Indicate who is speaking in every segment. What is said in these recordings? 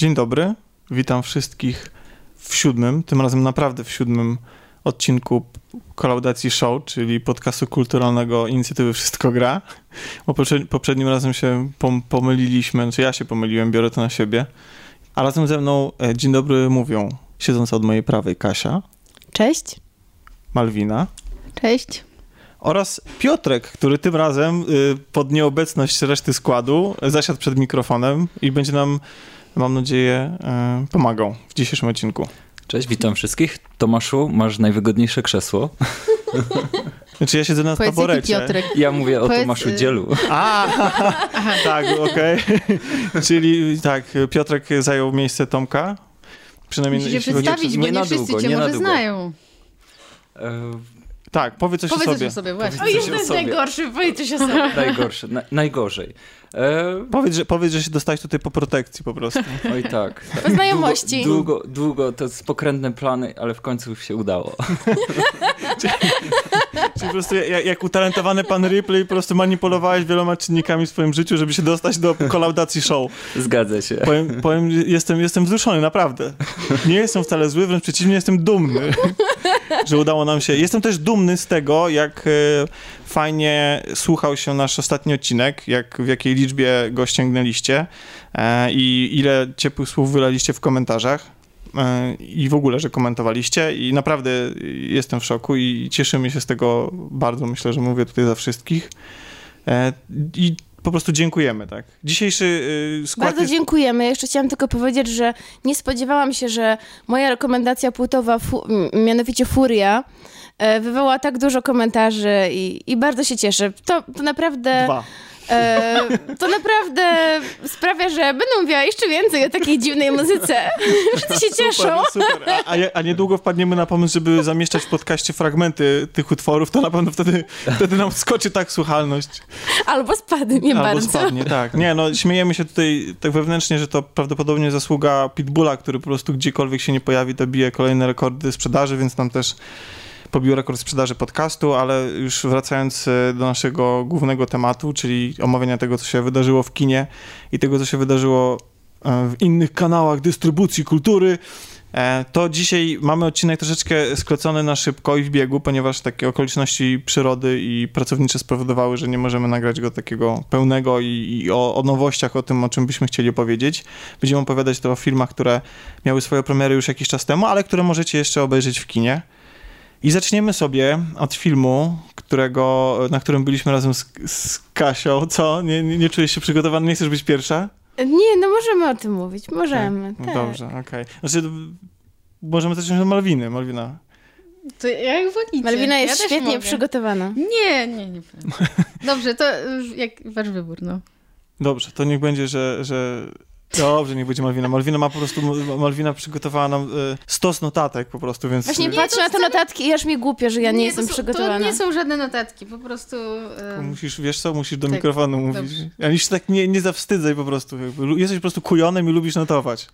Speaker 1: Dzień dobry, witam wszystkich w siódmym, tym razem naprawdę w siódmym odcinku Kolaudacji Show, czyli podcastu kulturalnego inicjatywy Wszystko Gra. Bo poprzednim razem się pomyliliśmy, znaczy ja się pomyliłem, biorę to na siebie. A razem ze mną e, dzień dobry mówią siedząca od mojej prawej Kasia.
Speaker 2: Cześć.
Speaker 1: Malwina.
Speaker 3: Cześć.
Speaker 1: Oraz Piotrek, który tym razem y, pod nieobecność reszty składu zasiadł przed mikrofonem i będzie nam mam nadzieję, e, pomagał w dzisiejszym odcinku.
Speaker 4: Cześć, witam wszystkich. Tomaszu, masz najwygodniejsze krzesło.
Speaker 1: Znaczy ja siedzę na Powiedz taborecie.
Speaker 4: Ja mówię o Powiedz... Tomaszu y- Dzielu.
Speaker 1: A, tak, okej. Okay. Czyli tak, Piotrek zajął miejsce Tomka.
Speaker 3: Przynajmniej Musisz się przedstawić, bo nie, nie wszyscy cię może znają.
Speaker 1: Tak, powiedz coś
Speaker 3: powiedz
Speaker 1: o sobie.
Speaker 3: Coś o sobie właśnie. O, jest najgorszy, powiedz coś o sobie.
Speaker 4: Najgorszy, na, najgorzej.
Speaker 1: E... Powiedz, że, powiedz, że się dostałeś tutaj po protekcji po prostu.
Speaker 4: Oj tak.
Speaker 3: tak. Po znajomości.
Speaker 4: Długo, długo, długo, to jest pokrętne plany, ale w końcu się udało.
Speaker 1: czyli, czyli po prostu jak, jak, utalentowany pan Ripley po prostu manipulowałeś wieloma czynnikami w swoim życiu, żeby się dostać do kolaudacji show.
Speaker 4: Zgadza się.
Speaker 1: Powiem, powiem jestem, jestem wzruszony, naprawdę. Nie jestem wcale zły, wręcz przeciwnie, jestem dumny, że udało nam się. Jestem też dumny z tego, jak e, fajnie słuchał się nasz ostatni odcinek, jak w jakiej liczbie go ściągnęliście e, i ile ciepłych słów wylaliście w komentarzach e, i w ogóle, że komentowaliście i naprawdę jestem w szoku i cieszymy się z tego bardzo, myślę, że mówię tutaj za wszystkich. E, I po prostu dziękujemy, tak. Dzisiejszy y, skład
Speaker 2: Bardzo
Speaker 1: jest...
Speaker 2: dziękujemy. Jeszcze chciałam tylko powiedzieć, że nie spodziewałam się, że moja rekomendacja płytowa, fu mianowicie Furia, wywołała tak dużo komentarzy i, i bardzo się cieszę. To, to naprawdę...
Speaker 1: Dwa.
Speaker 2: E, to naprawdę sprawia, że będę mówiła jeszcze więcej o takiej dziwnej muzyce. Wszyscy się cieszą.
Speaker 1: Super, super. A, a, niedługo wpadniemy na pomysł, żeby zamieszczać w podcaście fragmenty tych utworów, to na pewno wtedy, wtedy nam skoczy tak słuchalność.
Speaker 2: Albo spadnie
Speaker 1: Albo
Speaker 2: bardzo.
Speaker 1: spadnie, tak. Nie, no śmiejemy się tutaj tak wewnętrznie, że to prawdopodobnie zasługa Pitbulla, który po prostu gdziekolwiek się nie pojawi, to bije kolejne rekordy sprzedaży, więc nam też pobił rekord sprzedaży podcastu, ale już wracając e, do naszego głównego tematu, czyli omawiania tego, co się wydarzyło w kinie i tego, co się wydarzyło e, w innych kanałach dystrybucji kultury, e, to dzisiaj mamy odcinek troszeczkę skrócony na szybko i w biegu, ponieważ takie okoliczności przyrody i pracownicze spowodowały, że nie możemy nagrać go takiego pełnego i, i o, o, nowościach, o tym, o czym byśmy chcieli opowiedzieć. Będziemy opowiadać to o filmach, które miały swoje premiery już jakiś czas temu, ale które możecie jeszcze obejrzeć w kinie. I zaczniemy sobie od filmu, którego, na którym byliśmy razem z, z Kasią. Co? Nie, nie, nie czujesz się przygotowany? Nie chcesz być pierwsza?
Speaker 2: Nie, no możemy o tym mówić. Możemy.
Speaker 1: Tak.
Speaker 2: tak.
Speaker 1: Dobrze, okej. Okay. Znaczy, możemy zacząć od Malwiny. Malwina.
Speaker 3: To jak wolicie.
Speaker 2: Malwina jest ja świetnie przygotowana.
Speaker 3: Nie, nie, nie. Dobrze, to jak wasz wybór, no.
Speaker 1: Dobrze, to niech będzie, że, że Dobrze, niech będzie Malwina. Malwina ma po prostu, Malwina przygotowała nam y, stos notatek po prostu, więc...
Speaker 2: Właśnie nie, patrzę na te notatki i aż mi głupio, że ja nie, nie jestem
Speaker 3: są,
Speaker 2: przygotowana.
Speaker 3: To nie są żadne notatki, po prostu...
Speaker 1: Y... Musisz, wiesz co, musisz do tak, mikrofonu mówić. Ja się tak nie, nie zawstydzaj po prostu. Jesteś po prostu kujonem i lubisz notować.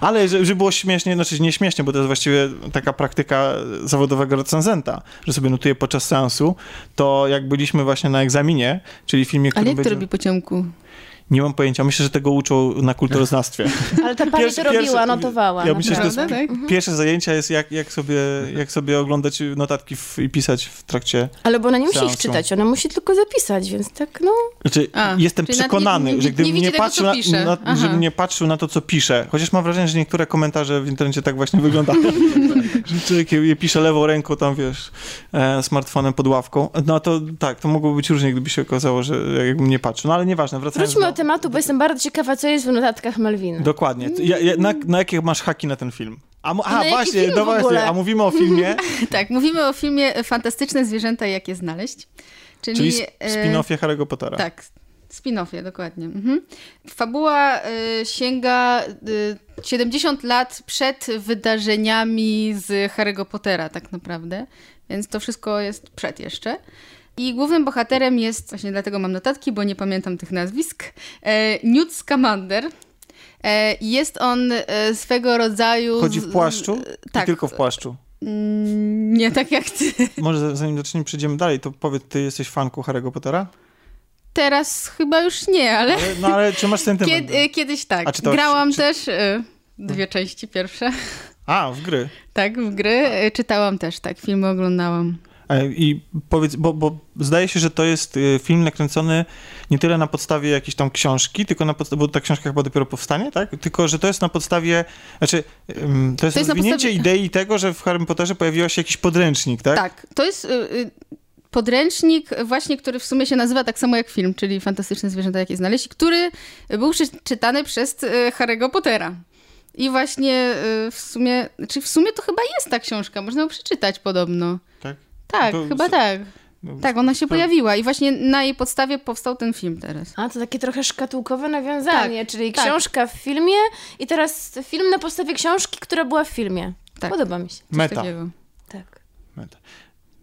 Speaker 1: Ale żeby było śmiesznie, znaczy nie śmiesznie, bo to jest właściwie taka praktyka zawodowego recenzenta, że sobie notuje podczas seansu, to jak byliśmy właśnie na egzaminie, czyli filmie,
Speaker 3: który Ale jak będzie... to robi po ciemku?
Speaker 1: Nie mam pojęcia. Myślę, że tego uczą na kulturoznawstwie.
Speaker 2: Ale ta pani pierwsze, to robiła, pierwsze, notowała.
Speaker 1: Ja myślę, że to jest, tak? pierwsze zajęcia jest jak, jak, sobie, jak sobie oglądać notatki w, i pisać w trakcie
Speaker 2: Ale bo ona nie musi ich czytać, ona musi tylko zapisać, więc tak no...
Speaker 1: Znaczy, A, jestem przekonany, nie, że gdybym nie, nie patrzył na, na, żebym nie patrzył na to, co pisze, chociaż mam wrażenie, że niektóre komentarze w internecie tak właśnie wyglądają, że człowiek je pisze lewą ręką tam, wiesz, e, smartfonem pod ławką, no to tak, to mogło być różnie, gdyby się okazało, że jakbym nie patrzył. No ale nieważne, wracając
Speaker 2: Wróćmy do tematu, bo jestem bardzo ciekawa, co jest w notatkach Melwina.
Speaker 1: Dokładnie. Ja, ja, na, na jakie masz haki na ten film? A, a właśnie, no właśnie, a mówimy o filmie.
Speaker 3: tak, mówimy o filmie Fantastyczne zwierzęta i jak je znaleźć.
Speaker 1: Czyli, Czyli e, spin-offie Harry'ego Pottera.
Speaker 3: Tak, spin-offie, dokładnie. Mhm. Fabuła y, sięga y, 70 lat przed wydarzeniami z Harry'ego Pottera tak naprawdę, więc to wszystko jest przed jeszcze. I głównym bohaterem jest, właśnie dlatego mam notatki, bo nie pamiętam tych nazwisk, e, Newt Scamander. E, jest on e, swego rodzaju...
Speaker 1: Chodzi w płaszczu? Z, tak. I tylko w płaszczu?
Speaker 3: Mm, nie tak jak ty.
Speaker 1: Może zanim zaczniemy, przejdziemy dalej, to powiedz, ty jesteś fanką Harry'ego Pottera?
Speaker 3: teraz chyba już nie, ale,
Speaker 1: Ale, no ale czy masz sentyment?
Speaker 3: kiedy, kiedyś tak.
Speaker 1: A czytałaś-
Speaker 3: Grałam
Speaker 1: czy-
Speaker 3: też y, dwie części pierwsze.
Speaker 1: A, w gry.
Speaker 3: Tak, w gry. Y, Czytałam też, tak, filmy oglądałam.
Speaker 1: E, I powiedz, bo, bo zdaje się, że to jest y, film nakręcony nie tyle na podstawie jakiejś tam książki, tylko na podstawie, bo ta książka chyba dopiero powstanie, tak? Tylko, że to jest na podstawie, znaczy, to jest,
Speaker 3: To jest podstawie-
Speaker 1: idei tego, że w Harry Potterze pojawił się jakiś podręcznik, tak?
Speaker 3: Tak, to jest y, y, podręcznik właśnie, który w sumie się nazywa tak samo jak film, czyli Fantastyczne Zwierzęta, jakie znaleźć, który był czy, czytany przez y, Harry'ego Pottera. I właśnie w sumie, czy w sumie to chyba jest ta książka, można ją przeczytać podobno.
Speaker 1: Tak?
Speaker 3: Tak,
Speaker 1: To-
Speaker 3: chyba tak.
Speaker 1: No,
Speaker 3: Tak, ona się
Speaker 1: to-
Speaker 3: pojawiła i właśnie na jej podstawie powstał ten film teraz.
Speaker 2: A, to takie trochę szkatułkowe nawiązanie, czyli
Speaker 3: tak.
Speaker 2: książka w filmie i teraz film na podstawie książki, która była w filmie.
Speaker 3: Tak.
Speaker 2: Podoba mi się.
Speaker 1: Meta.
Speaker 3: takiego.
Speaker 2: Tak.
Speaker 1: Meta.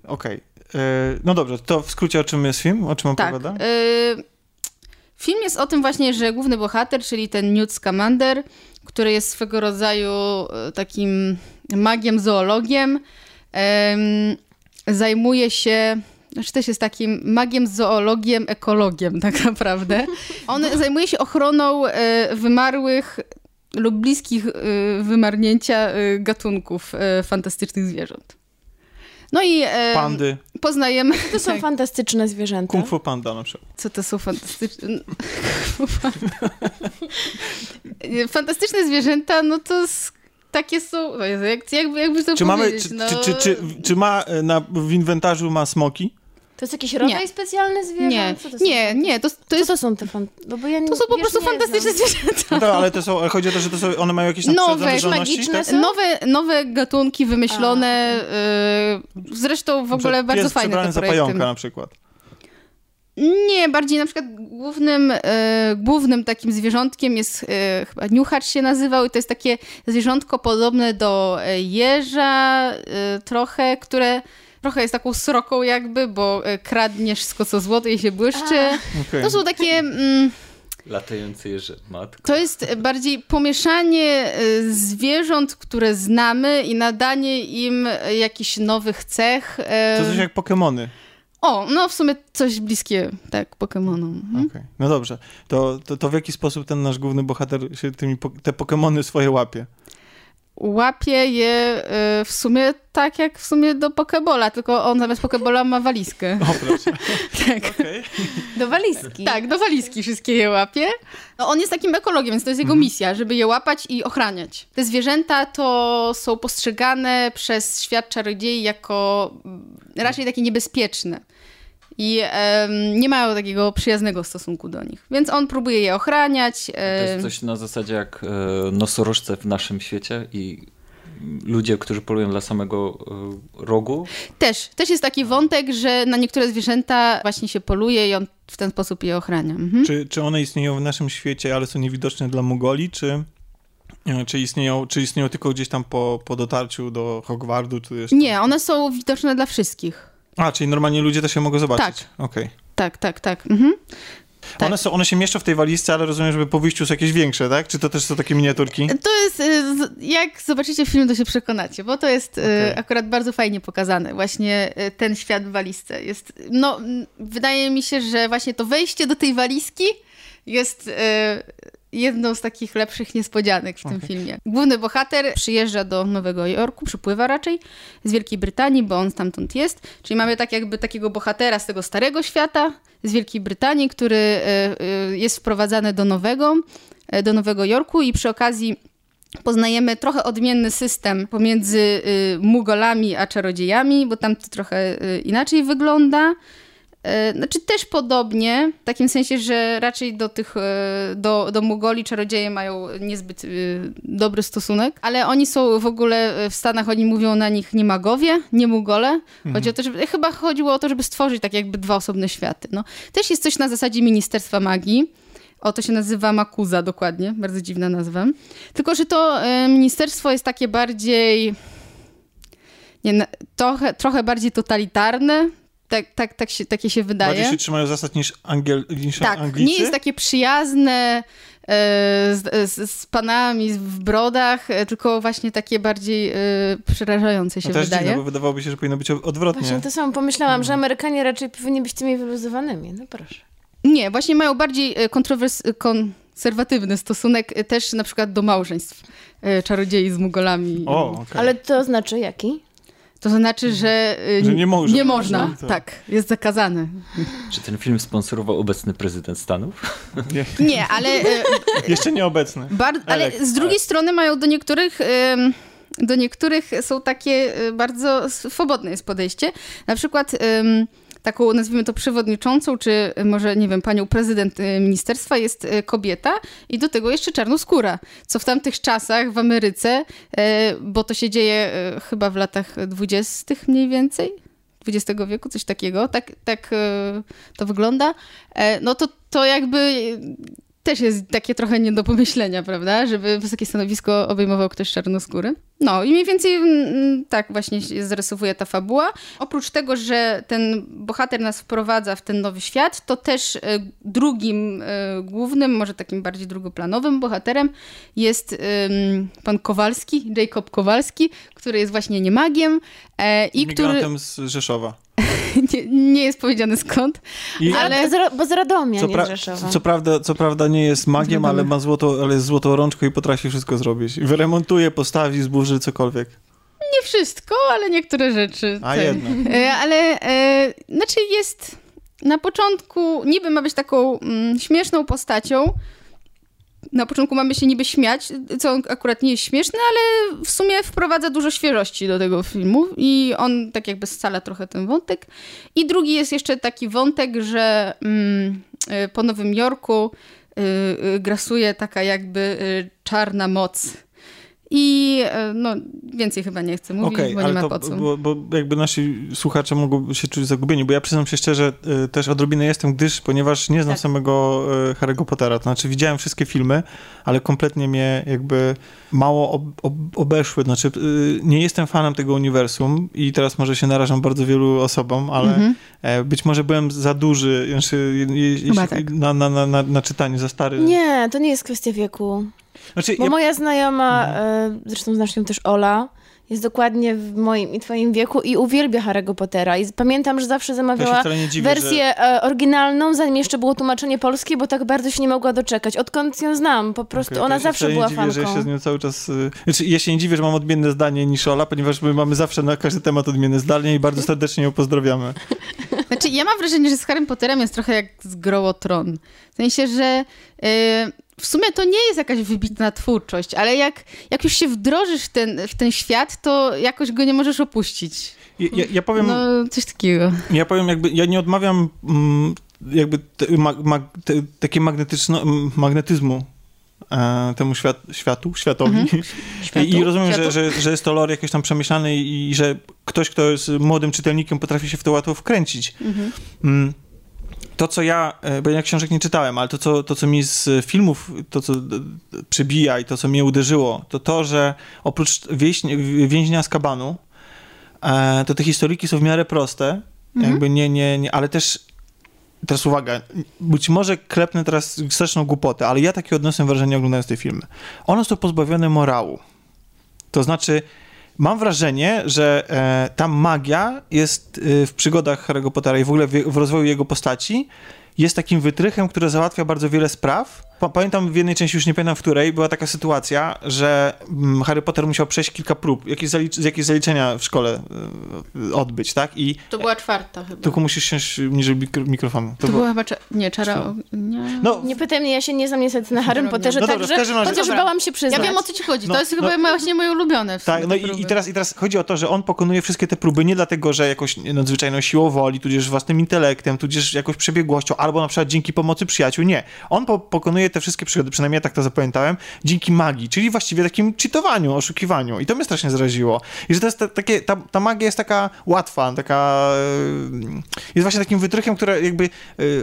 Speaker 1: Okej. E, No dobrze, to w skrócie o czym jest film? O czym
Speaker 3: Tak.
Speaker 1: opowiada?
Speaker 3: y, film jest o tym właśnie, że główny bohater, czyli ten Newt Scamander, który jest swego rodzaju y, takim magiem, zoologiem, em, zajmuje się... Znaczy też jest takim magiem, zoologiem, ekologiem tak naprawdę. On zajmuje się ochroną e, wymarłych lub bliskich e, wymarnięcia e, gatunków fantastycznych zwierząt. No i e,
Speaker 1: Pandy,
Speaker 3: poznajemy...
Speaker 2: To są
Speaker 3: tak.
Speaker 2: fantastyczne zwierzęta.
Speaker 1: Kung Fu Panda na przykład.
Speaker 3: Co to są fantastyczne... Fantastyczne zwierzęta, no to s- takie są... Jak, jakby, jakby to
Speaker 1: Czy mamy, czy,
Speaker 3: no...
Speaker 1: czy, czy, czy, czy ma e, na, w inwentarzu ma smoki?
Speaker 2: To jest jakiś rodzaj
Speaker 3: Nie.
Speaker 2: specjalny zwierząt?
Speaker 3: Nie,
Speaker 2: Co to są?
Speaker 3: nie, nie, to, to, jest,
Speaker 2: to są te fan... no bo ja nie,
Speaker 3: to są po prostu fantastyczne
Speaker 2: znam.
Speaker 3: zwierzęta.
Speaker 1: No ale to są, chodzi o to, że to są, one mają jakieś
Speaker 3: Nowe,
Speaker 2: magiczne
Speaker 1: tak?
Speaker 3: Nowe, nowe gatunki wymyślone, y, zresztą w ogóle bardzo fajne te
Speaker 1: za
Speaker 3: projekty.
Speaker 1: pająka na przykład.
Speaker 3: Nie, bardziej na przykład głównym, e, głównym takim zwierzątkiem jest, e, chyba niuchacz się nazywał i to jest takie zwierzątko podobne do e, jeża e, trochę, które trochę jest taką sroką jakby, bo e, kradnie wszystko co złote i się błyszczy.
Speaker 1: Okej.
Speaker 3: To są takie... Mm,
Speaker 4: Latający jeże, matko.
Speaker 3: to jest bardziej pomieszanie zwierząt, które znamy i nadanie im jakichś nowych cech. e,
Speaker 1: To coś jak Pokemony.
Speaker 3: O, no w sumie coś bliskie, tak, Pokemonom. Mhm.
Speaker 1: Okej. No dobrze. To, to, to w jaki sposób ten nasz główny bohater się tymi, po- te Pokemony swoje łapie?
Speaker 3: łapie je y, w sumie tak jak w sumie do Pokebola, tylko on zamiast Pokebola ma walizkę.
Speaker 1: O, proszę.
Speaker 3: Tak.
Speaker 1: Okej.
Speaker 2: Do walizki.
Speaker 3: Tak, do walizki wszystkie je łapie. No, on jest takim ekologiem, więc to jest jego misja, żeby je łapać i ochraniać. Te zwierzęta to są postrzegane przez świat czarodziei jako mm, raczej takie niebezpieczne. I em, nie mają takiego przyjaznego stosunku do nich. Więc on próbuje je ochraniać.
Speaker 4: To
Speaker 3: em,
Speaker 4: jest coś na zasadzie jak e, nosorożce w naszym świecie i ludzie, którzy polują dla samego e, rogu.
Speaker 3: Też, też jest taki wątek, że na niektóre zwierzęta właśnie się poluje i on w ten sposób je ochrania. Mhm.
Speaker 1: Czy, czy one istnieją w naszym świecie, ale są niewidoczne dla Mugoli, czy, e, czy, istnieją, czy istnieją tylko gdzieś tam po, po dotarciu do Hogwartu? Czy jeszcze...
Speaker 3: Nie, one są widoczne dla wszystkich.
Speaker 1: A, czyli normalnie ludzie też je mogą zobaczyć.
Speaker 3: Tak.
Speaker 1: Okej.
Speaker 3: Tak, tak, tak. Mhm. Tak.
Speaker 1: One, są, one się mieszczą w tej walizce, ale rozumiem, żeby po wyjściu są jakieś większe, tak? Czy to też są takie miniaturki?
Speaker 3: To jest, y, jak zobaczycie film, to się przekonacie, bo to jest y,
Speaker 1: Okej.
Speaker 3: akurat bardzo fajnie pokazane. Właśnie y, ten świat w walizce jest, no, wydaje mi się, że właśnie to wejście do tej walizki jest jedną z takich lepszych niespodzianek w tym
Speaker 1: Okej.
Speaker 3: filmie. Główny bohater przyjeżdża do Nowego Jorku, przypływa raczej z Wielkiej Brytanii, bo on stamtąd jest. Czyli mamy tak jakby takiego bohatera z tego starego świata, z Wielkiej Brytanii, który y, y, jest wprowadzany do nowego, y, do Nowego Jorku i przy okazji poznajemy trochę odmienny system pomiędzy y, Mugolami a czarodziejami, bo tam to trochę y, inaczej wygląda. E, Znaczy też podobnie, w takim sensie, że raczej do tych, e, do, do Mugoli czarodzieje mają niezbyt y, dobry stosunek, ale oni są w ogóle, w Stanach oni mówią na nich nie magowie, nie Mugole. Chodzi o to, żeby, chyba chodziło o to, żeby stworzyć tak jakby dwa osobne światy. No. Też jest coś na zasadzie Ministerstwa Magii, o, to się nazywa Makuza dokładnie, bardzo dziwna nazwa. Tylko, że to e, ministerstwo jest takie bardziej, nie, trochę, trochę bardziej totalitarne, tak, tak, tak się, takie się wydaje.
Speaker 1: Bardziej się trzymają zasad niż, Angiel, niż
Speaker 3: Tak,
Speaker 1: Anglicy?
Speaker 3: nie jest takie przyjazne e, z, z, z panami w brodach, e, tylko właśnie takie bardziej e, przerażające się
Speaker 1: no jest
Speaker 3: wydaje.
Speaker 1: dziwne, bo wydawałoby się, że powinno być odwrotnie.
Speaker 2: Właśnie to samo pomyślałam, że Amerykanie raczej powinni być tymi wyluzowanymi. No proszę.
Speaker 3: Nie, właśnie mają bardziej e, kontrowers... konserwatywny stosunek e, też na przykład do małżeństw czarodziei z mugolami.
Speaker 1: O, okej.
Speaker 2: Ale to znaczy jaki?
Speaker 3: To znaczy, że, e,
Speaker 1: Że nie można.
Speaker 3: Nie można,
Speaker 1: Tak.
Speaker 3: tak, jest zakazane.
Speaker 4: Czy ten film sponsorował obecny prezydent Stanów?
Speaker 1: Nie,
Speaker 3: Nie, ale e,
Speaker 1: jeszcze nieobecny.
Speaker 3: Bar- ale z drugiej strony mają do niektórych. Do niektórych są takie e, bardzo swobodne jest podejście. Na przykład taką, nazwijmy to przewodniczącą, czy może, nie wiem, panią prezydent e, ministerstwa jest e, kobieta i do tego jeszcze czarnoskóra. Co w tamtych czasach w Ameryce, e, bo to się dzieje chyba w latach dwudziestych mniej więcej, XX wieku, coś takiego, tak, tak to wygląda, e, no to, to jakby też jest takie trochę nie do pomyślenia, prawda, żeby wysokie stanowisko obejmował ktoś czarnoskóry. No i mniej więcej mm, tak właśnie się zarysowuje ta fabuła. Oprócz tego, że ten bohater nas wprowadza w ten nowy świat, to też e, drugim e, głównym, może takim bardziej drugoplanowym bohaterem jest pan Kowalski, Jacob Kowalski, który jest właśnie niemagiem e, i który
Speaker 1: Migrantem z Rzeszowa.
Speaker 3: nie, nie jest powiedziane skąd.
Speaker 1: I
Speaker 3: Ale-.
Speaker 2: Z, bo z Radomia,
Speaker 1: co,
Speaker 2: nie
Speaker 1: pra-
Speaker 2: z Rzeszowa.
Speaker 1: co, prawda, co prawda nie jest magiem,
Speaker 3: Wiadomo.
Speaker 1: ale ma złoto, ale jest złotą rączką i potrafi wszystko zrobić. I Wyremontuje, postawi, zburzy cokolwiek.
Speaker 3: Nie wszystko, ale niektóre rzeczy.
Speaker 1: A
Speaker 3: tak.
Speaker 1: jednak.
Speaker 3: E, ale e, znaczy jest na początku niby ma być taką mm, śmieszną postacią. Na początku mamy się niby śmiać, co akurat nie jest śmieszne, ale w sumie wprowadza dużo świeżości do tego filmu i on tak jakby scala trochę ten wątek. I drugi jest jeszcze taki wątek, że mm, e, po Nowym Jorku y, y, grasuje taka jakby y, czarna moc. I e, no, więcej chyba nie chcę mówić,
Speaker 1: Okej,
Speaker 3: bo nie
Speaker 1: ale
Speaker 3: ma
Speaker 1: to,
Speaker 3: po co.
Speaker 1: bo, bo jakby nasi słuchacze mogą się czuć zagubieni, bo ja przyznam się szczerze, y, też odrobinę jestem, gdyż, ponieważ nie znam
Speaker 3: Tak.
Speaker 1: samego y, Harry'ego Pottera, to znaczy widziałem wszystkie filmy, ale kompletnie mnie jakby mało ob, ob, obeszły, znaczy y, nie jestem fanem tego uniwersum i teraz może się narażam bardzo wielu osobom, ale
Speaker 3: Mhm.
Speaker 1: e, być może byłem za duży, znaczy, je, je, jeśli-
Speaker 3: tak.
Speaker 1: na, na, na, na, na czytanie, za stary.
Speaker 2: Nie, to nie jest kwestia wieku.
Speaker 1: Znaczy,
Speaker 2: Bo
Speaker 1: ja,
Speaker 2: moja znajoma,
Speaker 1: Mhm.
Speaker 2: e, zresztą znasz ją też Ola, jest dokładnie w moim i twoim wieku i uwielbia Harry'ego Pottera. I pamiętam, że zawsze
Speaker 1: ja
Speaker 2: zamawiała
Speaker 1: nie dziwię, że...
Speaker 2: wersję e, oryginalną, zanim jeszcze było tłumaczenie polskie, bo tak bardzo się nie mogła doczekać. Odkąd ją znam, po prostu
Speaker 1: to
Speaker 2: ona
Speaker 1: ja
Speaker 2: zawsze była
Speaker 1: dziwię, że ja
Speaker 2: fanką.
Speaker 1: się z nią cały czas... y, Znaczy, ja się nie dziwię, że mam odmienne zdanie niż Ola, ponieważ my mamy zawsze na każdy temat odmienne zdanie i bardzo serdecznie ją pozdrawiamy.
Speaker 3: Znaczy, ja mam wrażenie, że z Harrym Potterem jest trochę jak z Grą o Tron. W sensie, że y, w sumie to nie jest jakaś wybitna twórczość, ale jak, jak już się wdrożysz w ten, w ten świat, to jakoś go nie możesz opuścić.
Speaker 1: Ja, ja, ja powiem,
Speaker 3: No, coś takiego.
Speaker 1: ja powiem jakby, ja nie odmawiam mm, jakby te, ma, ma, te, takie magnetyczno, magnetyzmu e, temu świat, światu, światowi. I, I rozumiem, że,
Speaker 3: Światu.
Speaker 1: że, że jest to lore jakiś tam przemyślany i, i że ktoś, kto jest młodym czytelnikiem, potrafi się w to łatwo wkręcić. Mm. To, co ja, e, bo ja książek nie czytałem, ale to co, to, co mi z filmów, to, co d- przybija i to, co mnie uderzyło, to to, że oprócz wieśń, więźnia z kabanu, e, to te historyki są w miarę proste, jakby nie, nie, nie, ale też teraz uwaga, być może klepnę teraz straszną głupotę, ale ja takie odniosłem wrażenie oglądając te filmy. One są pozbawione morału. To znaczy, mam wrażenie, że e, ta magia jest e, w przygodach Harry'ego Pottera i w ogóle w, w rozwoju jego postaci jest takim wytrychem, który załatwia bardzo wiele spraw. Pa- Pamiętam w jednej części, już nie pamiętam w której, była taka sytuacja, że mm, Harry Potter musiał przejść kilka prób, jakieś, zalicz- jakieś zaliczenia w szkole e, odbyć, tak? I
Speaker 3: To była czwarta chyba.
Speaker 1: tylko musisz siąść niżej mikro, mikrofonu.
Speaker 3: To,
Speaker 1: było-
Speaker 3: była chyba... Cza... Nie, czara... Nie.
Speaker 1: No,
Speaker 2: Nie pytaj mnie, ja się nie znam niestety na Harrym
Speaker 3: Dobra.
Speaker 2: Potterze,
Speaker 1: No dobra, w
Speaker 2: także chociaż
Speaker 3: Dobra.
Speaker 2: bałam się przyznać.
Speaker 3: Ja wiem o co ci chodzi.
Speaker 1: No,
Speaker 3: to jest
Speaker 1: no-
Speaker 3: chyba właśnie moje ulubione. w sumie
Speaker 1: Tak, no i, i, teraz, i teraz chodzi o to, że on pokonuje wszystkie te próby nie dlatego, że jakoś nadzwyczajną siłą woli, tudzież własnym intelektem, tudzież jakoś przebiegłością, albo na przykład dzięki pomocy przyjaciół. Nie. On po, pokonuje te wszystkie przygody, przynajmniej ja tak to zapamiętałem, dzięki magii, czyli właściwie takim cheatowaniu, oszukiwaniu. I to mnie strasznie zraziło. I że to jest ta, takie, ta, ta magia jest taka łatwa, taka... e, Jest właśnie takim wytrychem, które jakby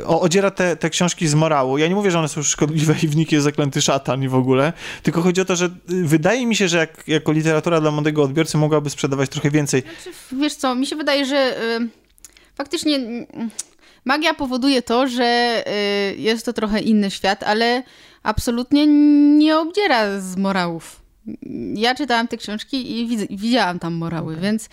Speaker 1: e, o- odziera te, te książki z morału. Ja nie mówię, że one są szkodliwe i w nich jest zaklęty szatan i w ogóle, tylko chodzi o to, że y, wydaje mi się, że jak, jako literatura dla młodego odbiorcy mogłaby sprzedawać trochę więcej.
Speaker 3: Wiesz co, mi się wydaje, że y, faktycznie magia powoduje to, że y, jest to trochę inny świat, ale absolutnie nie obdziera z morałów. Ja czytałam te książki i widz- widziałam tam morały, więc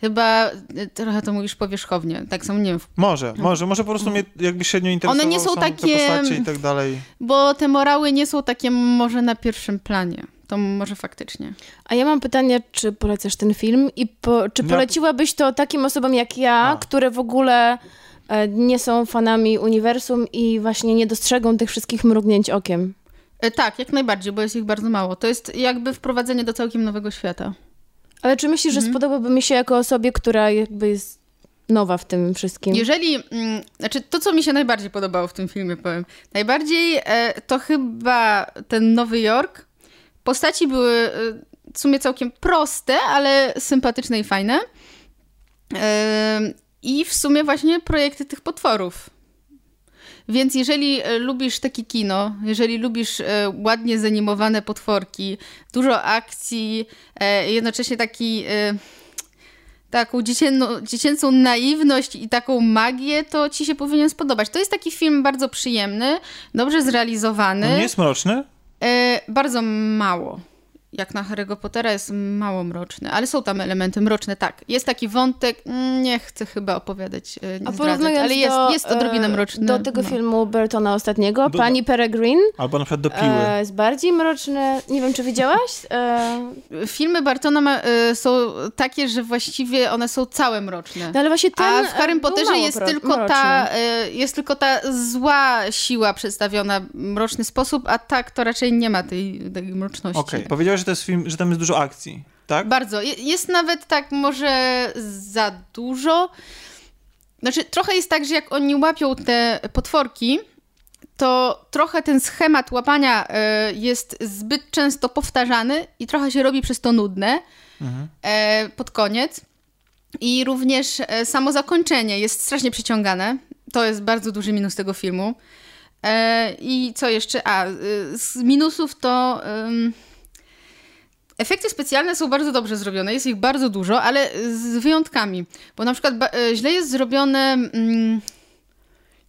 Speaker 3: chyba y, trochę to mówisz powierzchownie. Tak samo nie wiem,
Speaker 1: Może, może, może po prostu mnie jakby średnio interesowało
Speaker 3: nie są
Speaker 1: same
Speaker 3: takie-
Speaker 1: te i tak dalej.
Speaker 3: bo te morały nie są takie może na pierwszym planie. To może faktycznie.
Speaker 2: A ja mam pytanie, czy polecasz ten film i po, czy poleciłabyś to takim osobom jak ja,
Speaker 1: A.
Speaker 2: które w ogóle nie są fanami uniwersum i właśnie nie dostrzegą tych wszystkich mrugnięć okiem?
Speaker 3: E, Tak, jak najbardziej, bo jest ich bardzo mało. To jest jakby wprowadzenie do całkiem nowego świata.
Speaker 2: Ale czy myślisz, że
Speaker 3: Mhm.
Speaker 2: spodobałby mi się jako osobie, która jakby jest nowa w tym wszystkim?
Speaker 3: Jeżeli, mm, znaczy to, co mi się najbardziej podobało w tym filmie, powiem, najbardziej e, to chyba ten Nowy Jork. Postaci były e, w sumie całkiem proste, ale sympatyczne i fajne. I w sumie właśnie projekty tych potworów. Więc jeżeli e, lubisz takie kino, jeżeli lubisz e, ładnie zanimowane potworki, dużo akcji, e, jednocześnie taki taką dziecięno, dziecięcą naiwność i taką magię, to ci się powinien spodobać. To jest taki film bardzo przyjemny, dobrze zrealizowany.
Speaker 1: Nie jest mroczny?
Speaker 3: E, bardzo mało. Jak na Harry'ego Pottera jest mało mroczny, ale są tam elementy mroczne, tak. Jest taki wątek, mm, nie chcę chyba opowiadać, e, nie
Speaker 2: A
Speaker 3: zdradzać, ale jest,
Speaker 2: do,
Speaker 3: jest odrobinę
Speaker 2: e,
Speaker 3: mroczny.
Speaker 2: Do tego
Speaker 3: no.
Speaker 2: filmu Burtona ostatniego,
Speaker 1: Do-
Speaker 2: Pani Peregrine,
Speaker 1: Albo na przykład do piły.
Speaker 2: e, jest bardziej mroczny. Nie wiem, czy widziałaś?
Speaker 3: Filmy Bartona ma, są takie, że właściwie one są całe mroczne.
Speaker 2: no ale właśnie ten
Speaker 3: A w Harrym
Speaker 2: był
Speaker 3: Potterze jest tylko,
Speaker 2: mroczny.
Speaker 3: ta, jest tylko ta zła siła przedstawiona w mroczny sposób, a tak to raczej nie ma tej, tej mroczności.
Speaker 1: Okej, powiedziałeś, że to jest film, że tam jest dużo akcji, tak?
Speaker 3: Bardzo. Je- Jest nawet tak może za dużo. Znaczy, trochę jest tak, że jak oni łapią te potworki, to trochę ten schemat łapania e, jest zbyt często powtarzany i trochę się robi przez to nudne
Speaker 1: Mhm.
Speaker 3: e, pod koniec. I również e, samo zakończenie jest strasznie przyciągane. To jest bardzo duży minus tego filmu. I co jeszcze? A, y, z minusów to. Efekty specjalne są bardzo dobrze zrobione, jest ich bardzo dużo, ale z wyjątkami. Bo na przykład e, źle jest zrobione. mm,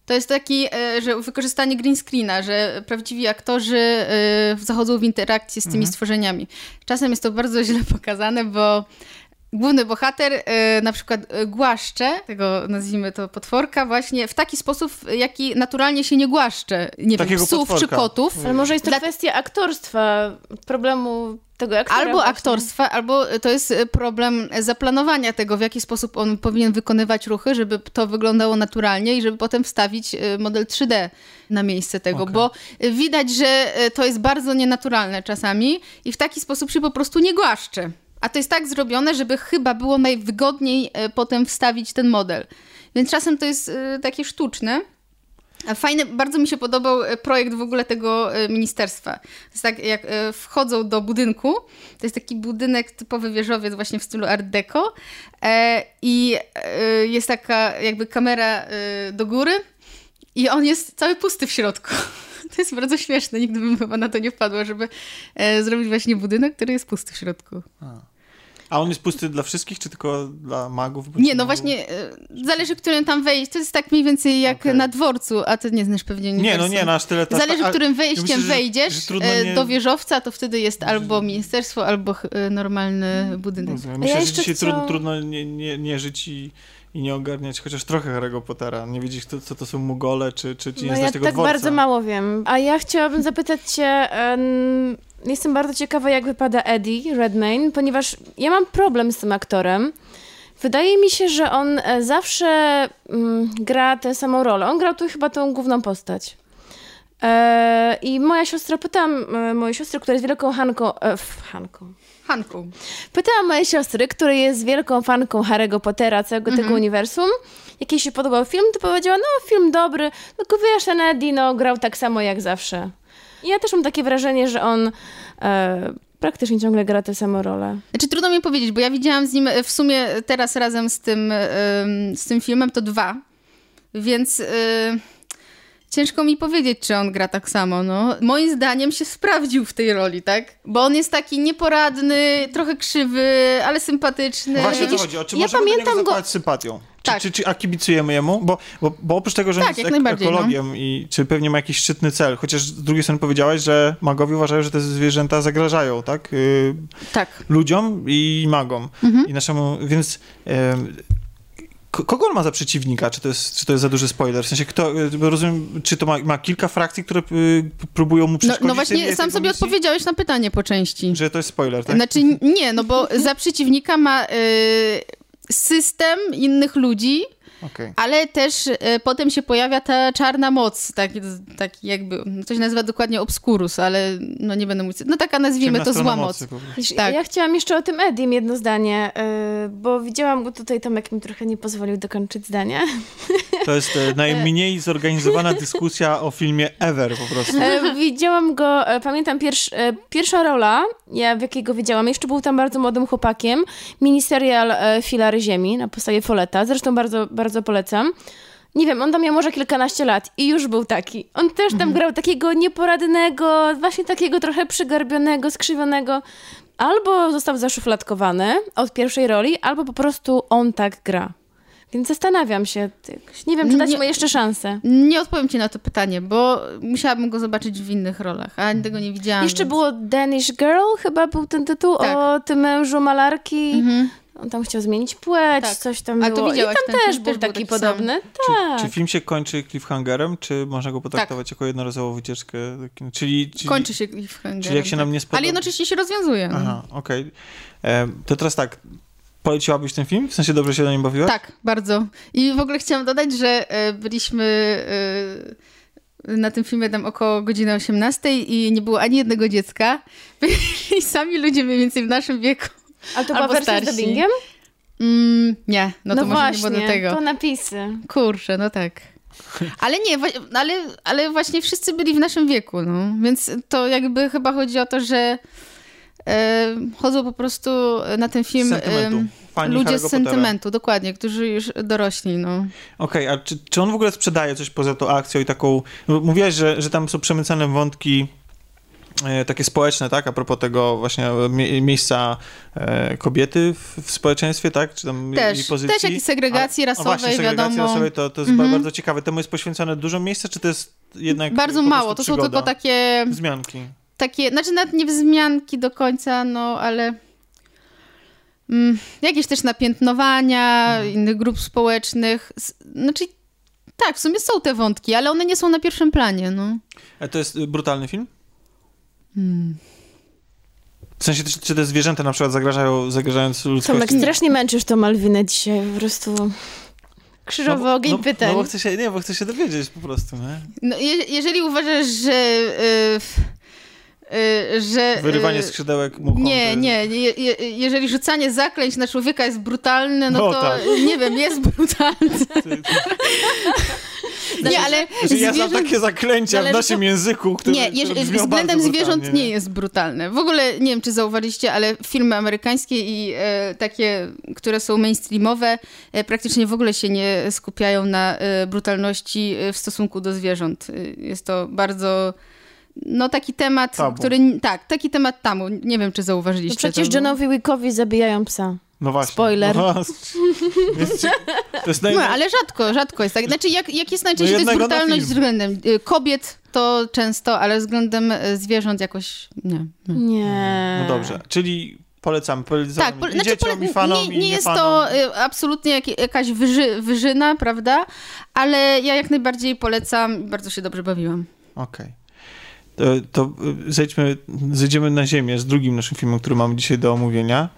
Speaker 3: To jest taki, e, że wykorzystanie green screena, że prawdziwi aktorzy e, zachodzą w interakcję z tymi stworzeniami. Czasem jest to bardzo źle pokazane, bo główny bohater e, na przykład e, głaszcze tego, nazwijmy to, potworka właśnie w taki sposób, w jaki naturalnie się nie głaszcze, nie
Speaker 1: Takiego
Speaker 3: wiem, psów
Speaker 1: potworka.
Speaker 3: czy kotów.
Speaker 2: Ale może jest to
Speaker 3: Dla-
Speaker 2: kwestia aktorstwa, problemu tego aktora.
Speaker 3: Albo
Speaker 2: właśnie.
Speaker 3: aktorstwa, albo to jest problem zaplanowania tego, w jaki sposób on powinien wykonywać ruchy, żeby to wyglądało naturalnie i żeby potem wstawić model 3D na miejsce tego,
Speaker 1: Okej.
Speaker 3: bo widać, że to jest bardzo nienaturalne czasami i w taki sposób się po prostu nie głaszcze. A to jest tak zrobione, żeby chyba było najwygodniej e, potem wstawić ten model. Więc czasem to jest e, takie sztuczne. Fajny, bardzo mi się podobał e, projekt w ogóle tego ministerstwa. To jest tak, jak wchodzą do budynku, to jest taki budynek typowy wieżowiec właśnie w stylu art deco i jest taka jakby kamera do góry i on jest cały pusty w środku. To jest bardzo śmieszne, nigdy bym chyba na to nie wpadła, żeby zrobić właśnie budynek, który jest pusty w środku.
Speaker 1: A on jest pusty dla wszystkich, czy tylko dla magów?
Speaker 3: Nie, no właśnie, e, zależy, którym tam wejść. To jest tak mniej więcej jak
Speaker 1: Okej.
Speaker 3: na dworcu, a ty nie znasz pewnie
Speaker 1: Nie, no
Speaker 3: uniwersum.
Speaker 1: nie, no aż tyle. tak-
Speaker 3: Zależy,
Speaker 1: a-
Speaker 3: którym
Speaker 1: ja
Speaker 3: wejściem
Speaker 1: myślę, że-
Speaker 3: wejdziesz
Speaker 1: że
Speaker 3: e,
Speaker 1: nie-
Speaker 3: do wieżowca, to wtedy jest albo ministerstwo, albo e, normalny budynek.
Speaker 1: Rozumiem.
Speaker 2: A
Speaker 1: Myślę,
Speaker 2: ja
Speaker 1: że dzisiaj trudno, trudno nie, nie, nie żyć i, i nie ogarniać chociaż trochę Harry'ego Pottera. Nie wiedzieć, co, co to są Mugole, czy, czy, czy nie
Speaker 2: No ja
Speaker 1: tego
Speaker 2: tak
Speaker 1: dworca.
Speaker 2: bardzo mało wiem. A ja chciałabym zapytać cię, jestem bardzo ciekawa, jak wypada Eddie Redmayne, ponieważ ja mam problem z tym aktorem. Wydaje mi się, że on e, zawsze mm, gra tę samą rolę. On grał tu chyba tą główną postać. E, I moja siostra, pytałam e, mojej siostry, która jest wielką Hanką, e, Hanką,
Speaker 3: Hanku.
Speaker 2: Pytałam mojej siostry, która jest wielką fanką Harry'ego Pottera, całego tego uniwersum, jak jej się podobał film, to powiedziała, no film dobry, tylko wiesz, ten Eddie no, grał tak samo jak zawsze. Ja też mam takie wrażenie, że on e, praktycznie ciągle gra tę samą rolę.
Speaker 3: Znaczy trudno mi powiedzieć, bo ja widziałam z nim e, w sumie teraz razem z tym, em, z tym filmem to dwa, więc e, ciężko mi powiedzieć, czy on gra tak samo, no. Moim zdaniem się sprawdził w tej roli, tak? Bo on jest taki nieporadny, trochę krzywy, ale sympatyczny.
Speaker 1: No Właśnie to chodzi. O, czy
Speaker 2: ja pamiętam go-
Speaker 1: sympatią? Czy,
Speaker 3: Tak.
Speaker 1: czy, czy, a kibicujemy jemu? Bo, bo, bo oprócz tego, że
Speaker 3: Tak,
Speaker 1: jest ek-
Speaker 3: no.
Speaker 1: ekologiem i czy pewnie ma jakiś szczytny cel, chociaż z drugiej strony powiedziałaś, że magowie uważają, że te zwierzęta zagrażają, tak? Y,
Speaker 3: Tak.
Speaker 1: ludziom i magom.
Speaker 3: Mhm.
Speaker 1: I naszemu, więc ko- kogo on ma za przeciwnika? Czy to jest, czy to jest za duży spoiler? W sensie, kto, y, rozumiem, czy to ma, ma kilka frakcji, które y, próbują mu
Speaker 3: No,
Speaker 1: przeszkodzić?
Speaker 3: no
Speaker 1: tej-
Speaker 3: właśnie, sam sobie
Speaker 1: misji?
Speaker 3: odpowiedziałeś na pytanie po części.
Speaker 1: Że to jest spoiler, tak?
Speaker 3: Znaczy nie, no bo za przeciwnika ma y, system innych ludzi,
Speaker 1: Okej.
Speaker 3: ale też y, potem się pojawia ta czarna moc, taki, taki jakby, to się nazywa dokładnie obscurus, ale no nie będę mówić, no taka nazwijmy to zła moc. Tak.
Speaker 2: Ja chciałam jeszcze o tym Edim jedno zdanie, yy, bo widziałam go tutaj, Tomek mi trochę nie pozwolił dokończyć zdania.
Speaker 1: To jest e, najmniej zorganizowana dyskusja o filmie ever po prostu.
Speaker 2: E, widziałam go, e, pamiętam pierwsz, e, pierwsza rola, ja w jakiej go widziałam, jeszcze był tam bardzo młodym chłopakiem, miniserial e, Filary Ziemi na podstawie Foleta, zresztą bardzo, bardzo polecam. Nie wiem, on tam miał może kilkanaście lat i już był taki. On też tam grał takiego nieporadnego, właśnie takiego trochę przygarbionego, skrzywionego. Albo został zaszufladkowany od pierwszej roli, albo po prostu on tak gra. Więc zastanawiam się, nie wiem, czy dać mu jeszcze szansę.
Speaker 3: Nie odpowiem ci na to pytanie, bo musiałabym go zobaczyć w innych rolach, a tego nie widziałam.
Speaker 2: Jeszcze
Speaker 3: więc-
Speaker 2: było Danish Girl, chyba był ten tytuł,
Speaker 3: Tak.
Speaker 2: o tym mężu malarki.
Speaker 3: Mhm.
Speaker 2: On tam chciał zmienić płeć,
Speaker 3: Tak.
Speaker 2: coś tam
Speaker 3: A to
Speaker 2: było.
Speaker 3: widziałaś
Speaker 2: I tam
Speaker 3: ten
Speaker 2: też
Speaker 3: film?
Speaker 2: był taki podobny. Tak.
Speaker 1: Czy film się kończy cliffhangerem, czy można go potraktować jako jednorazową wycieczkę? kina? Czyli, czyli,
Speaker 3: Kończy się cliffhangerem.
Speaker 1: Czyli jak się nam nie spodoba-
Speaker 3: Ale jednocześnie się rozwiązuje. no.
Speaker 1: Aha, okej. E, To teraz tak, poleciłabyś ten film? W sensie dobrze się na nim bawiłaś?
Speaker 3: Tak, bardzo. I w ogóle chciałam dodać, że e, byliśmy e, na tym filmie tam około godziny 18 i nie było ani jednego dziecka. Byli sami ludzie mniej więcej w naszym wieku.
Speaker 2: Ale to była
Speaker 3: Albo
Speaker 2: wersja z
Speaker 3: starsi.
Speaker 2: dubbingiem?
Speaker 3: Mm, nie, no to może
Speaker 2: właśnie,
Speaker 3: nie było do tego.
Speaker 2: to napisy.
Speaker 3: Kurczę, no tak. Ale nie, ale, ale właśnie wszyscy byli w naszym wieku, no. Więc to jakby chyba chodzi o to, że e, chodzą po prostu na ten film
Speaker 1: Z Fani
Speaker 3: ludzie z sentymentu, dokładnie, którzy już dorośli, no.
Speaker 1: Okej, a czy, czy on w ogóle sprzedaje coś poza tą akcją i taką... no, Mówiłaś, że, że tam są przemycane wątki e, takie społeczne, tak? A propos tego właśnie e, mie- miejsca e, kobiety w, w społeczeństwie, tak? Czy tam jej
Speaker 3: Też,
Speaker 1: pozycji.
Speaker 3: też jakiejś segregacji
Speaker 1: A-
Speaker 3: rasowej,
Speaker 1: właśnie, segregacji
Speaker 3: wiadomo.
Speaker 1: rasowej to, to jest
Speaker 3: Mhm.
Speaker 1: ba- bardzo ciekawe. Temu jest poświęcone dużo miejsca, czy to jest jednak
Speaker 3: Bardzo mało, to są tylko takie,
Speaker 1: Wzmianki.
Speaker 3: takie, znaczy nawet nie wzmianki do końca, no ale mm, jakieś też napiętnowania
Speaker 1: Mhm.
Speaker 3: innych grup społecznych. Znaczy tak, w sumie są te wątki, ale one nie są na pierwszym planie, no.
Speaker 1: A to jest y, brutalny film?
Speaker 3: Hmm.
Speaker 1: W sensie, czy, te zwierzęta na przykład zagrażają, zagrażając ludzkości?
Speaker 2: Tomek, strasznie męczysz tą Malwinę dzisiaj, po prostu krzyżowy
Speaker 1: bo-
Speaker 2: ogień
Speaker 1: no,
Speaker 2: pytań.
Speaker 1: No bo chcę się, nie, bo chcę się dowiedzieć po prostu, nie?
Speaker 3: No, je, jeżeli uważasz, że... y, f- y, że
Speaker 1: Wyrywanie
Speaker 3: y,
Speaker 1: skrzydełek muchą.
Speaker 3: Nie, nie, je, je, jeżeli rzucanie zaklęć na człowieka jest brutalne, no,
Speaker 1: No
Speaker 3: to
Speaker 1: tak.
Speaker 3: nie wiem, jest brutalne. Nie, ale
Speaker 1: Że ja znam
Speaker 3: zwierzę-
Speaker 1: takie zaklęcia w
Speaker 3: Zależy,
Speaker 1: naszym języku, które,
Speaker 3: Nie, jeż- względem zwierząt
Speaker 1: brutalnie,
Speaker 3: nie jest brutalne. W ogóle nie wiem, czy zauważyliście, ale filmy amerykańskie i e, takie, które są mainstreamowe, e, praktycznie w ogóle się nie skupiają na e, brutalności e, w stosunku do zwierząt. E, Jest to bardzo. No taki temat,
Speaker 1: Tabu.
Speaker 3: który. Tak, taki temat tamu. Nie wiem, czy
Speaker 2: No
Speaker 3: zauważyliście.
Speaker 2: przecież
Speaker 3: to,
Speaker 2: Johnowi Wickowi zabijają psa.
Speaker 1: No właśnie.
Speaker 2: Spoiler.
Speaker 1: No, jest, to jest naj...
Speaker 3: No, ale rzadko, rzadko jest tak. Znaczy, jak, jak jest najczęściej, to jest brutalność względem y, kobiet, to często, ale względem y, zwierząt jakoś nie. nie.
Speaker 2: Nie.
Speaker 1: No dobrze, czyli polecamy. polecamy
Speaker 3: Tak, po,
Speaker 1: i
Speaker 3: znaczy,
Speaker 1: dzieciom,
Speaker 3: pole-
Speaker 1: i fanom,
Speaker 3: nie,
Speaker 1: i
Speaker 3: nie jest
Speaker 1: fanom.
Speaker 3: to y, absolutnie jak, jakaś wyży, wyżyna, prawda? Ale ja jak najbardziej polecam i bardzo się dobrze bawiłam.
Speaker 1: Okej. To, to zejdźmy, zejdziemy na ziemię z drugim naszym filmem, który mamy dzisiaj do omówienia.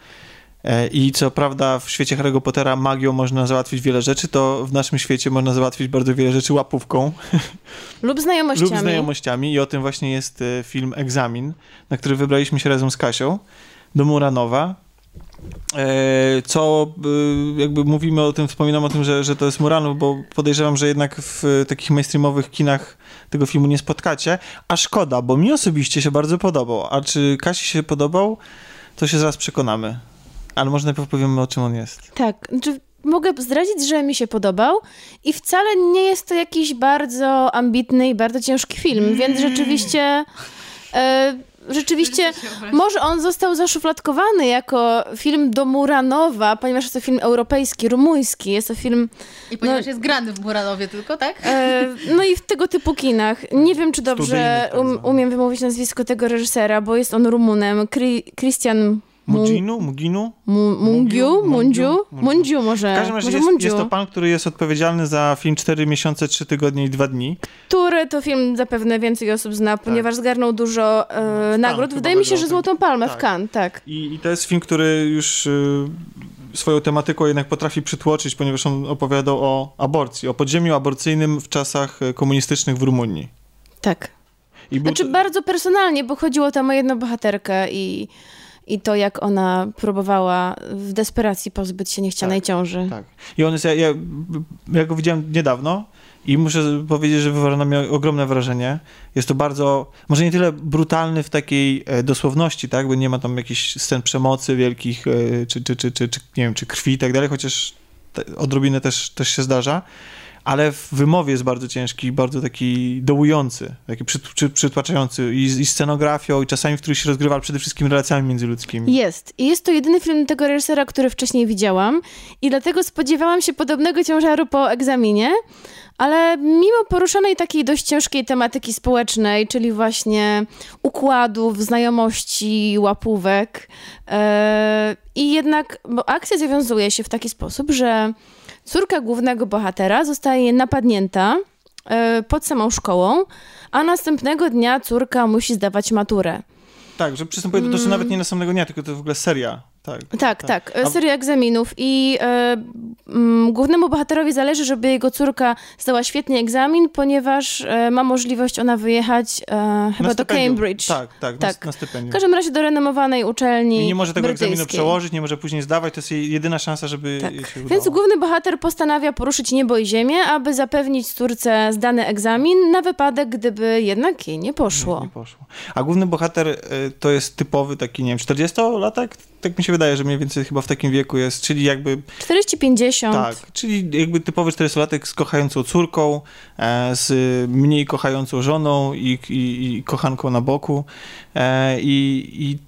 Speaker 1: E, I co prawda w świecie Harry'ego Pottera magią można załatwić wiele rzeczy, to w naszym świecie można załatwić bardzo wiele rzeczy łapówką
Speaker 2: Lub znajomościami.
Speaker 1: lub znajomościami i o tym właśnie jest e, film Egzamin, na który wybraliśmy się razem z Kasią do Muranowa. E, Co jakby mówimy o tym, wspominam o tym, że, że to jest Muranów, bo podejrzewam, że jednak w takich mainstreamowych kinach tego filmu nie spotkacie, a szkoda, bo mi osobiście się bardzo podobał, a czy Kasi się podobał, to się zaraz przekonamy. Ale może najpierw powiemy, o czym on jest.
Speaker 2: Tak, znaczy mogę zdradzić, że mi się podobał i wcale nie jest to jakiś bardzo ambitny i bardzo ciężki film, więc rzeczywiście... E, rzeczywiście, może on został zaszufladkowany jako film do Muranowa, ponieważ jest to film europejski, rumuński, jest to film...
Speaker 3: I ponieważ no, jest grany w Muranowie tylko, tak?
Speaker 2: E, no i w tego typu kinach. Nie wiem, czy dobrze um, umiem wymówić nazwisko tego reżysera, bo jest on Rumunem, Christian
Speaker 1: Muginu? Muginu?
Speaker 2: Mungiu? Mungiu? Mungiu może.
Speaker 1: W każdym razie
Speaker 2: jest,
Speaker 1: jest, to pan, który jest odpowiedzialny za film 4 miesiące, 3 tygodnie i 2 dni.
Speaker 2: Który to film zapewne więcej osób zna, tak. ponieważ zgarnął dużo e, nagród. Wydaje mi się, że Złotą Palmę tak. w Cannes, tak.
Speaker 1: I, I, to jest film, który już y, swoją tematyką jednak potrafi przytłoczyć, ponieważ on opowiadał o aborcji, o podziemiu aborcyjnym w czasach e, komunistycznych w Rumunii.
Speaker 2: Tak. I znaczy to... bardzo personalnie, bo chodziło tam o jedną bohaterkę i i to, jak ona próbowała w desperacji pozbyć się niechcianej
Speaker 1: tak,
Speaker 2: ciąży.
Speaker 1: Tak. I on jest, ja, ja, ja go widziałem niedawno i muszę powiedzieć, że wywarł na mnie ogromne wrażenie. Jest to bardzo, może nie tyle brutalny w takiej e, dosłowności, tak, bo nie ma tam jakichś scen przemocy wielkich, e, czy, czy, czy, czy, czy nie wiem, czy krwi i tak dalej, chociaż odrobinę też, też się zdarza ale w wymowie jest bardzo ciężki, bardzo taki dołujący, taki przy, przy, przytłaczający i, i scenografią, i czasami, w których się rozgrywa, ale przede wszystkim relacjami międzyludzkimi.
Speaker 2: Jest. I jest to jedyny film tego reżysera, który wcześniej widziałam i dlatego spodziewałam się podobnego ciężaru po egzaminie, ale mimo poruszonej takiej dość ciężkiej tematyki społecznej, czyli właśnie układów, znajomości, łapówek, yy, i jednak, bo akcja zawiązuje się w taki sposób, że Córka głównego bohatera zostaje napadnięta e, pod samą szkołą, a następnego dnia córka musi zdawać maturę.
Speaker 1: Tak, że przystępuje do to, nawet nie następnego dnia, tylko to w ogóle seria tak,
Speaker 2: tak, tak. tak. Seria egzaminów i e, m, głównemu bohaterowi zależy, żeby jego córka zdała świetnie egzamin, ponieważ e, ma możliwość ona wyjechać e, chyba do Cambridge.
Speaker 1: Tak, tak, tak. Na, na stypendium.
Speaker 2: W każdym razie do renomowanej uczelni
Speaker 1: I nie może tego
Speaker 2: brytyjskiej.
Speaker 1: egzaminu przełożyć, nie może później zdawać, to jest jej jedyna szansa, żeby tak. się udało.
Speaker 2: Więc główny bohater postanawia poruszyć niebo i ziemię, aby zapewnić córce zdany egzamin na wypadek, gdyby jednak jej nie poszło. Nie,
Speaker 1: nie poszło. A główny bohater to jest typowy taki, nie wiem, 40-latek? Tak mi się wydaje, że mniej więcej chyba w takim wieku jest, czyli jakby...
Speaker 2: 40-50.
Speaker 1: Tak, czyli jakby typowy 40-latek z kochającą córką, e, z mniej kochającą żoną i, i, i kochanką na boku. E, i, i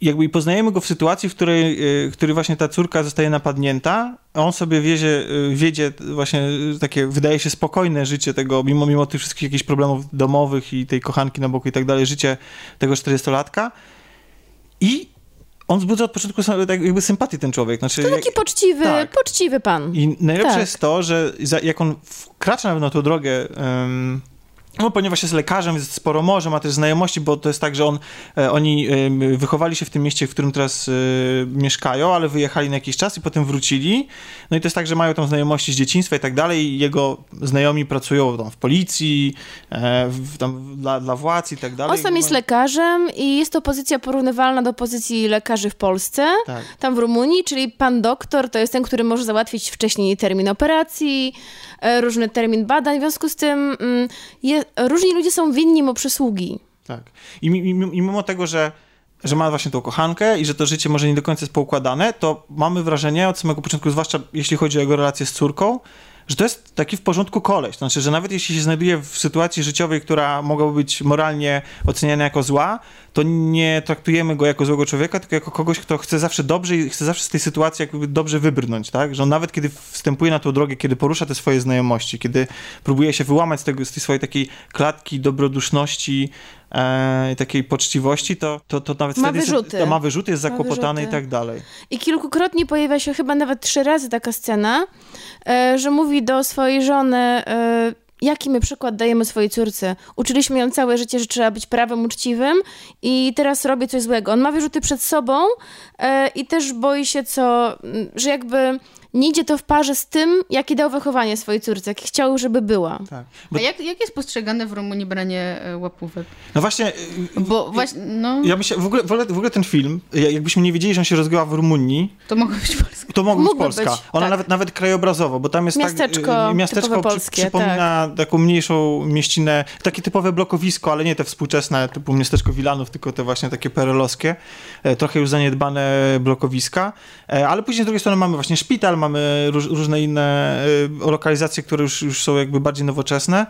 Speaker 1: jakby poznajemy go w sytuacji, w której, e, w której właśnie ta córka zostaje napadnięta, on sobie wiezie, wiedzie właśnie takie, wydaje się, spokojne życie tego, mimo, mimo tych wszystkich jakichś problemów domowych i tej kochanki na boku i tak dalej, życie tego 40-latka i on wzbudza od początku tak jakby sympatię ten człowiek. Znaczy,
Speaker 2: to taki jak, poczciwy, tak. poczciwy pan.
Speaker 1: I najlepsze tak. jest to, że jak on wkracza na tą drogę um, no, ponieważ jest lekarzem, jest sporo może, ma też znajomości, bo to jest tak, że on, e, oni e, wychowali się w tym mieście, w którym teraz e, mieszkają, ale wyjechali na jakiś czas i potem wrócili. No i to jest tak, że mają tam znajomości z dzieciństwa i tak dalej jego znajomi pracują tam w policji, w, tam dla, dla władz i tak dalej.
Speaker 2: On sam jest lekarzem i jest to pozycja porównywalna do pozycji lekarzy w Polsce, tak. tam w Rumunii, czyli pan doktor to jest ten, który może załatwić wcześniej termin operacji, różny termin badań, w związku z tym mm, różni ludzie są winni mu przysługi.
Speaker 1: Tak. I, i, I mimo tego, że że ma właśnie tą kochankę i że to życie może nie do końca jest poukładane, to mamy wrażenie od samego początku, zwłaszcza jeśli chodzi o jego relację z córką, że to jest taki w porządku koleś. Znaczy, że nawet jeśli się znajduje w sytuacji życiowej, która mogłaby być moralnie oceniana jako zła, to nie traktujemy go jako złego człowieka, tylko jako kogoś, kto chce zawsze dobrze i chce zawsze z tej sytuacji jakby dobrze wybrnąć, tak? Że on nawet kiedy wstępuje na tą drogę, kiedy porusza te swoje znajomości, kiedy próbuje się wyłamać z, tego, z tej swojej takiej klatki dobroduszności, e, takiej poczciwości, to, to, to nawet
Speaker 2: ma
Speaker 1: wtedy
Speaker 2: wyrzuty.
Speaker 1: Jest, ma wyrzuty, jest zakłopotany wyrzuty. i tak dalej.
Speaker 2: I kilkukrotnie pojawia się chyba nawet trzy razy taka scena, e, że mówi do swojej żony, e, jaki my przykład dajemy swojej córce. Uczyliśmy ją całe życie, że trzeba być prawem uczciwym i teraz robię coś złego. On ma wyrzuty przed sobą e, i też boi się, co, że jakby nie idzie to w parze z tym, jakie dał wychowanie swojej córce, jak chciał, żeby była. Tak.
Speaker 3: Bo... A jak, jak jest postrzegane w Rumunii branie e, łapówek?
Speaker 1: No właśnie... E,
Speaker 3: Bo właśnie, no...
Speaker 1: Ja myślę, w ogóle, w ogóle ten film, jakbyśmy nie wiedzieli, że on się rozgrywa w Rumunii...
Speaker 3: To mogło być Polska.
Speaker 1: To mogło być Polska. Być, Ona tak. nawet, nawet krajobrazowo, bo tam jest
Speaker 2: miasteczko,
Speaker 1: tak... Miasteczko
Speaker 2: polskie,
Speaker 1: przy, przypomina tak. taką mniejszą mieścinę, takie typowe blokowisko, ale nie te współczesne, typu miasteczko Wilanów, tylko te właśnie takie perelowskie, trochę już zaniedbane blokowiska, ale później z drugiej strony mamy właśnie szpital, mamy róż, różne inne y, lokalizacje, które już, już są jakby bardziej nowoczesne.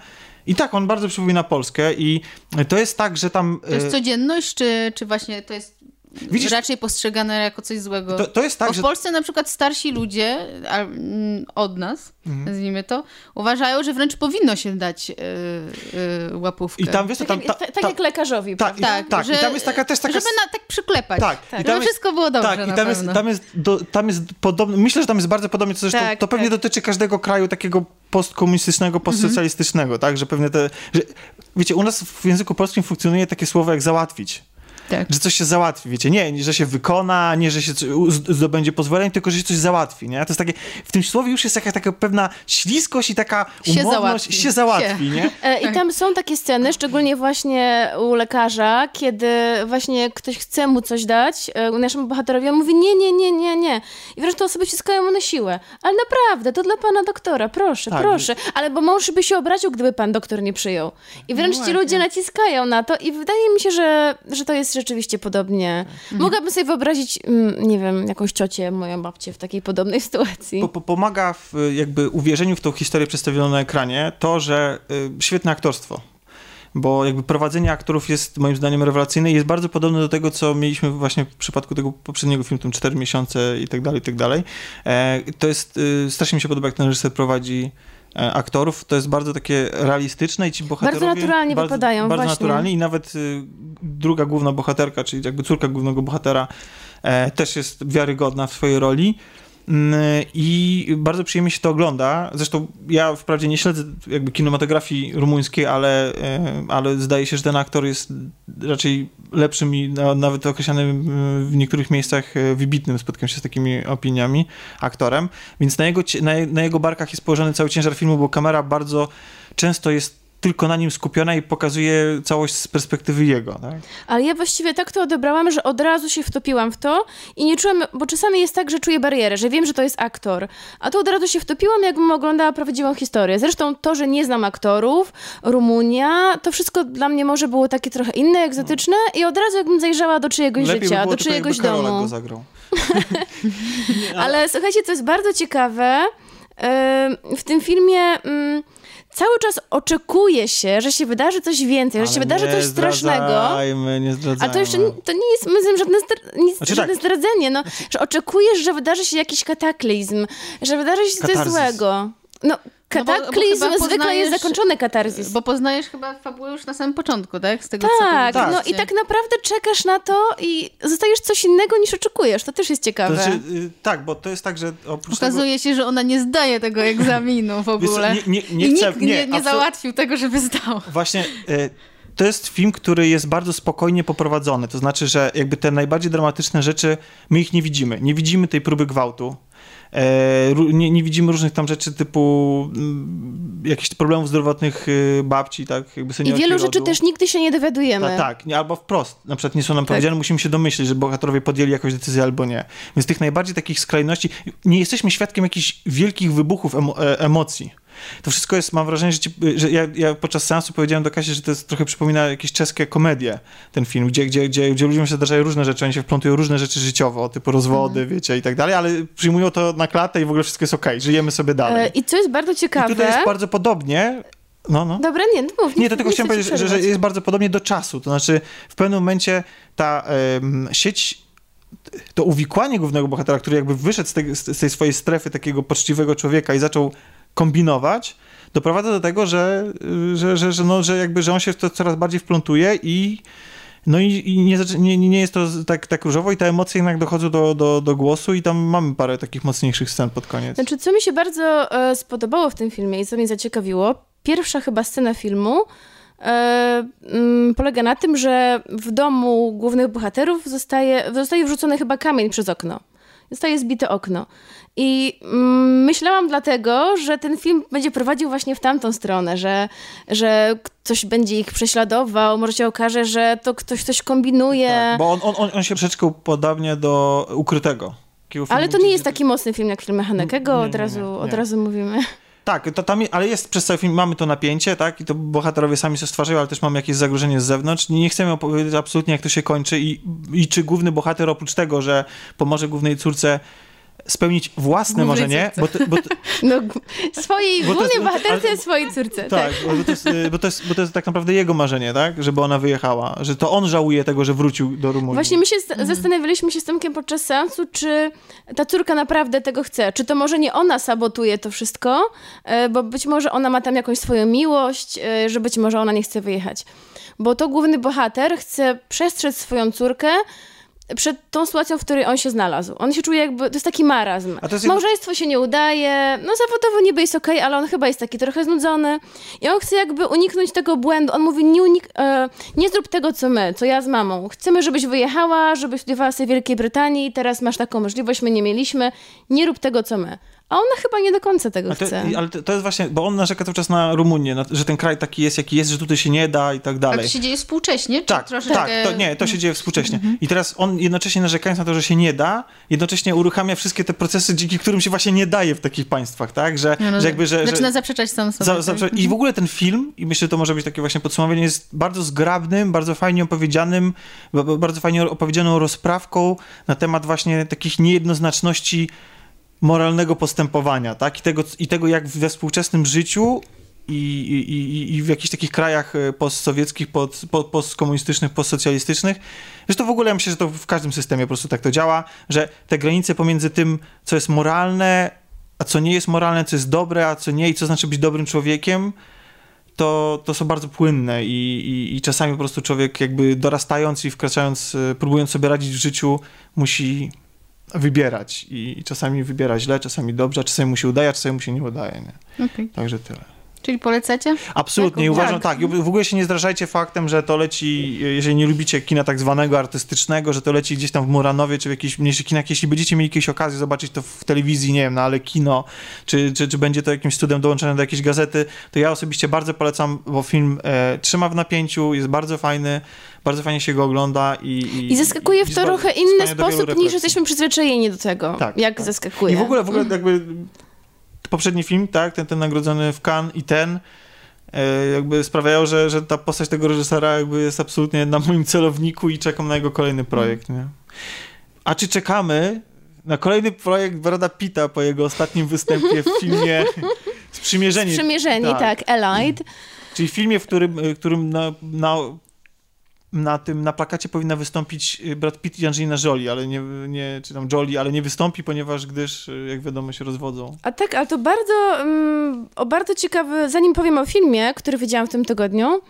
Speaker 1: I tak, on bardzo przypomina Polskę i to jest tak, że tam...
Speaker 3: To jest
Speaker 1: y,
Speaker 3: codzienność, czy, czy właśnie to jest
Speaker 1: Widzisz-
Speaker 3: raczej postrzegane jako coś złego?
Speaker 1: to, to jest tak,
Speaker 3: Bo w
Speaker 1: że...
Speaker 3: Polsce na przykład starsi ludzie a, mm, od nas,
Speaker 1: Mhm.
Speaker 3: nazwijmy to, uważają, że wręcz powinno się dać y, y, łapówkę.
Speaker 1: I tam, wiesz co,
Speaker 2: Tak,
Speaker 1: tam...
Speaker 2: jak,
Speaker 1: ta-
Speaker 2: tak, tak
Speaker 1: ta-
Speaker 2: jak lekarzowi,
Speaker 1: tak,
Speaker 2: prawda?
Speaker 1: tak, tak. I tam jest taka też taka...
Speaker 3: Żeby na, tak przyklepać.
Speaker 1: Tak,
Speaker 2: Tak.
Speaker 1: i
Speaker 3: Żeby
Speaker 1: tam jest,
Speaker 3: wszystko było dobrze
Speaker 1: tak, i tam jest, tam jest, do, tam jest podobne, myślę, że tam jest bardzo podobnie, to zresztą
Speaker 2: Tak,
Speaker 1: to pewnie
Speaker 2: tak.
Speaker 1: dotyczy każdego kraju takiego postkomunistycznego, postsocjalistycznego, tak, że pewnie te, że, wiecie, u nas w języku polskim funkcjonuje takie słowo jak załatwić.
Speaker 3: Tak.
Speaker 1: Że coś się załatwi, wiecie, nie, nie, że się wykona, nie, że się zdobędzie pozwolenie, tylko że się coś załatwi, nie? To jest takie, w tym słowie już jest jakaś taka pewna śliskość i taka
Speaker 3: Się
Speaker 1: umowność,
Speaker 3: załatwi.
Speaker 1: się załatwi, nie?
Speaker 2: E, I tam są takie sceny, szczególnie właśnie u lekarza, kiedy właśnie ktoś chce mu coś dać, e, naszemu bohaterowi, on mówi nie, nie, nie, nie, nie. I wreszcie te osoby ściskają mu na siłę. Ale naprawdę, to dla pana doktora, proszę,
Speaker 1: Tak.
Speaker 2: proszę. Ale bo mąż by się obraził, gdyby pan doktor nie przyjął. I wręcz ci
Speaker 3: właśnie.
Speaker 2: ludzie naciskają na to i wydaje mi się, że, że to jest rzeczywiście podobnie. Mogłabym sobie wyobrazić, mm, nie wiem, jakąś ciocię, moją babcię w takiej podobnej sytuacji.
Speaker 1: Po, po, pomaga w jakby uwierzeniu w tą historię przedstawioną na ekranie to, że y, świetne aktorstwo. Bo jakby prowadzenie aktorów jest moim zdaniem rewelacyjne i jest bardzo podobne do tego, co mieliśmy właśnie w przypadku tego poprzedniego filmu, tym 4 miesiące i tak dalej, i tak dalej. E, to jest, y, strasznie mi się podoba, jak ten reżyser prowadzi aktorów. To jest bardzo takie realistyczne i ci bohaterowie...
Speaker 2: naturalnie wypadają,
Speaker 1: Bardzo
Speaker 2: właśnie.
Speaker 1: naturalnie i nawet y, druga główna bohaterka, czyli jakby córka głównego bohatera e, też jest wiarygodna w swojej roli. Mm, I bardzo przyjemnie się to ogląda. Zresztą ja wprawdzie nie śledzę jakby kinematografii rumuńskiej, ale, e, ale zdaje się, że ten aktor jest raczej lepszym i na, nawet określanym e, w niektórych miejscach e, wybitnym. Spotkałem się z takimi opiniami aktorem. Więc na jego, na jego barkach jest położony cały ciężar filmu, bo kamera bardzo często jest tylko na nim skupiona i pokazuje całość z perspektywy jego. Tak?
Speaker 2: Ale ja właściwie tak to odebrałam, że od razu się wtopiłam w to i nie czułam, bo czasami jest tak, że czuję barierę, że wiem, że to jest aktor, a tu od razu się wtopiłam, jakbym oglądała prawdziwą historię. Zresztą to, że nie znam aktorów, Rumunia, to wszystko dla mnie może było takie trochę inne, egzotyczne i od razu jakbym zajrzała do czyjegoś
Speaker 1: Lepiej by
Speaker 2: życia,
Speaker 1: było
Speaker 2: do czyjegoś domu.
Speaker 1: go zagrał.
Speaker 2: Ale słuchajcie, co jest bardzo ciekawe, w tym filmie mm, cały czas oczekuje się, że się wydarzy coś więcej, że się
Speaker 1: Ale
Speaker 2: wydarzy coś strasznego.
Speaker 1: Nie zdradzajmy.
Speaker 2: A to jeszcze nie- to nie jest zdaniem żadne, zdra- nic,
Speaker 1: Znaczy
Speaker 2: żadne
Speaker 1: tak.
Speaker 2: zdradzenie, no, że oczekujesz, że wydarzy się jakiś kataklizm, że wydarzy się coś złego. No,
Speaker 3: No bo- bo
Speaker 2: kataklizm zwykle jest zakończony katarzys.
Speaker 3: Bo poznajesz chyba fabułę już na samym początku, tak? Z tego, co
Speaker 2: tak, no i tak naprawdę czekasz na to i zostajesz coś innego niż oczekujesz. To też jest ciekawe.
Speaker 1: To znaczy, y, tak, bo to jest tak, że oprócz
Speaker 3: Okazuje się, że ona nie zdaje tego egzaminu w
Speaker 1: Wiesz
Speaker 3: ogóle.
Speaker 1: nie- nie- nie
Speaker 3: I
Speaker 1: chcę-
Speaker 3: nikt
Speaker 1: nie,
Speaker 3: nie, nie załatwił tego, żeby zdał.
Speaker 1: tego właśnie y, to jest film, który jest bardzo spokojnie poprowadzony. To znaczy, że jakby te najbardziej dramatyczne rzeczy, my ich nie widzimy. Nie widzimy tej próby gwałtu. E, nie, nie widzimy różnych tam rzeczy typu mm, jakichś problemów zdrowotnych y, babci, tak? Jakby
Speaker 2: I wielu
Speaker 1: rodu.
Speaker 2: rzeczy też nigdy się nie dowiadujemy.
Speaker 1: Ta, tak, albo wprost. Na przykład nie są nam
Speaker 2: Tak.
Speaker 1: powiedziane, musimy się domyślić, że bohaterowie podjęli jakąś decyzję albo nie. Więc tych najbardziej takich skrajności, nie jesteśmy świadkiem jakichś wielkich wybuchów emo, e, emocji. To wszystko jest, mam wrażenie, że, ci, że ja, ja podczas seansu powiedziałem do Kasi, że to jest, trochę przypomina jakieś czeskie komedie, ten film, gdzie, gdzie, gdzie, gdzie ludziom się zdarzają różne rzeczy, oni się wplątują różne rzeczy życiowo, typu rozwody,
Speaker 2: Mhm.
Speaker 1: wiecie, i tak dalej, ale przyjmują to na klatę i w ogóle wszystko jest okej, żyjemy sobie
Speaker 2: E,
Speaker 1: dalej.
Speaker 2: I co jest bardzo
Speaker 1: I
Speaker 2: ciekawe...
Speaker 1: tutaj jest bardzo podobnie, no, no.
Speaker 2: Dobra, nie, no mów.
Speaker 1: Nie, to tylko chciałem
Speaker 2: ci
Speaker 1: powiedzieć, że, że jest bardzo podobnie do czasu. To znaczy, w pewnym momencie ta sieć, to uwikłanie głównego bohatera, który jakby wyszedł z, tej- z tej swojej strefy takiego poczciwego człowieka i zaczął kombinować, doprowadza do tego, że, y, że, że, że, no, że jakby, że on się w to coraz bardziej wplątuje i no i, i nie, nie, nie jest to tak, tak różowo i te emocje jednak dochodzą do, do, do głosu i tam mamy parę takich mocniejszych scen pod koniec.
Speaker 2: Znaczy, co mi się bardzo e, spodobało w tym filmie i co mnie zaciekawiło, pierwsza chyba scena filmu e, mm, polega na tym, że w domu głównych bohaterów zostaje, zostaje wrzucony chyba kamień przez okno. Zostaje zbite okno. I mm, myślałam dlatego, że ten film będzie prowadził właśnie w tamtą stronę, że, że ktoś będzie ich prześladował, może się okaże, że to ktoś coś kombinuje.
Speaker 1: Tak, bo on, on, on, się troszeczkę upodabnia do ukrytego. Filmu,
Speaker 2: Ale to nie jest taki mocny film jak filmy Hanekego,
Speaker 1: Nie, nie,
Speaker 2: od, razu, od razu mówimy.
Speaker 1: Tak, to tam, ale jest przez cały film, mamy to napięcie, tak, i to bohaterowie sami się stwarzają, ale też mamy jakieś zagrożenie z zewnątrz. Nie chcemy opowiedzieć absolutnie, jak to się kończy i, i czy główny bohater oprócz tego, że pomoże głównej córce spełnić własne
Speaker 3: Głównej
Speaker 1: marzenie,
Speaker 3: córce.
Speaker 1: bo, to, bo, to,
Speaker 2: No, swojej
Speaker 1: Bo
Speaker 2: głównej bohaterce, swojej córce.
Speaker 1: tak, bo to, jest, y, bo, to jest, bo to jest tak naprawdę jego marzenie, tak? Żeby ona wyjechała, że to on żałuje tego, że wrócił do Rumunii.
Speaker 2: Właśnie my się z- zastanawialiśmy się z Tomkiem podczas seansu, czy ta córka naprawdę tego chce. Czy to może nie ona sabotuje to wszystko, e, bo być może ona ma tam jakąś swoją miłość, e, że być może ona nie chce wyjechać. Bo to główny bohater chce przestrzec swoją córkę przed tą sytuacją, w której on się znalazł. On się czuje jakby, to jest taki marazm.
Speaker 1: Jest
Speaker 2: Małżeństwo się nie udaje, no zawodowo niby jest okej, ale on chyba jest taki trochę znudzony i on chce jakby uniknąć tego błędu. On mówi, nie, unik- e, nie zrób tego, co my, co ja z mamą. Chcemy, żebyś wyjechała, żebyś studiowała sobie w Wielkiej Brytanii, teraz masz taką możliwość, my nie mieliśmy. Nie rób tego, co my. A ona chyba nie do końca tego
Speaker 1: A to,
Speaker 2: chce.
Speaker 1: ale to jest właśnie, bo on narzeka cały czas na Rumunię, na, że ten kraj taki jest, jaki jest, że tutaj się nie da i tak
Speaker 3: A
Speaker 1: dalej.
Speaker 3: to się dzieje współcześnie? Czy
Speaker 1: Tak,
Speaker 3: troszeczkę...
Speaker 1: tak, to, nie, to się dzieje współcześnie. I teraz on jednocześnie narzekając na to, że się nie da, jednocześnie uruchamia wszystkie te procesy, dzięki którym się właśnie nie daje w takich państwach, tak? Że,
Speaker 3: No, no,
Speaker 1: że jakby, że...
Speaker 3: Zaczyna
Speaker 1: że
Speaker 3: zaprzeczać sam sobie.
Speaker 1: za,
Speaker 3: tak?
Speaker 1: za, I w ogóle ten film, i myślę, że to może być takie właśnie podsumowanie, jest bardzo zgrabnym, bardzo fajnie opowiedzianym, bardzo fajnie opowiedzianą rozprawką na temat właśnie takich niejednoznaczności moralnego postępowania, tak? I tego, i tego jak we współczesnym życiu i, i, i- w jakichś takich krajach e, postsowieckich, pod, po, postkomunistycznych, postsocjalistycznych. Zresztą w ogóle ja myślę, że to w każdym systemie po prostu tak to działa, że te granice pomiędzy tym, co jest moralne, a co nie jest moralne, co jest dobre, a co nie i co znaczy być dobrym człowiekiem, to, to są bardzo płynne i, i, i czasami po prostu człowiek jakby dorastając i wkraczając, e, próbując sobie radzić w życiu, musi wybierać i, czasami wybiera źle, czasami dobrze, czasami mu się udaje, a czasami mu się nie udaje. Nie?
Speaker 3: Okej.
Speaker 1: Także tyle.
Speaker 3: Czyli polecacie?
Speaker 1: Absolutnie. I
Speaker 3: Tak,
Speaker 1: uważam,
Speaker 3: tak.
Speaker 1: tak. i w ogóle się nie zdrażajcie faktem, że to leci, jeżeli nie lubicie kina tak zwanego artystycznego, że to leci gdzieś tam w Muranowie, czy w jakichś mniejszych kinach. Jeśli będziecie mieli jakieś okazję zobaczyć to w telewizji, nie wiem, na ale kino, czy, czy, czy będzie to jakimś cudem dołączone do jakiejś gazety, to ja osobiście bardzo polecam, bo film e, trzyma w napięciu, jest bardzo fajny, bardzo fajnie się go ogląda i... I,
Speaker 2: I zaskakuje w
Speaker 1: jest
Speaker 2: to trochę inny sposób, niż jesteśmy przyzwyczajeni do tego,
Speaker 1: Tak,
Speaker 2: jak
Speaker 1: tak.
Speaker 2: zaskakuje.
Speaker 1: I w ogóle, w ogóle jakby poprzedni film, tak, ten, ten nagrodzony w Cannes i ten, e, jakby sprawiają, że, że ta postać tego reżysera jakby jest absolutnie na moim celowniku i czekam na jego kolejny projekt, nie? A czy czekamy na kolejny projekt Brada Pitta po jego ostatnim występie w filmie Sprzymierzenie?
Speaker 2: Sprzymierzeni, tak, Allied.
Speaker 1: Czyli w filmie, w którym, y, którym na, na, na tym, na plakacie powinna wystąpić y, Brad Pitt i Angelina Jolie, ale nie, nie, czy tam Jolie, ale nie wystąpi, ponieważ gdyż, y, jak wiadomo, się rozwodzą.
Speaker 2: A tak, ale to bardzo, mm, o bardzo ciekawy, zanim powiem o filmie, który widziałam w tym tygodniu,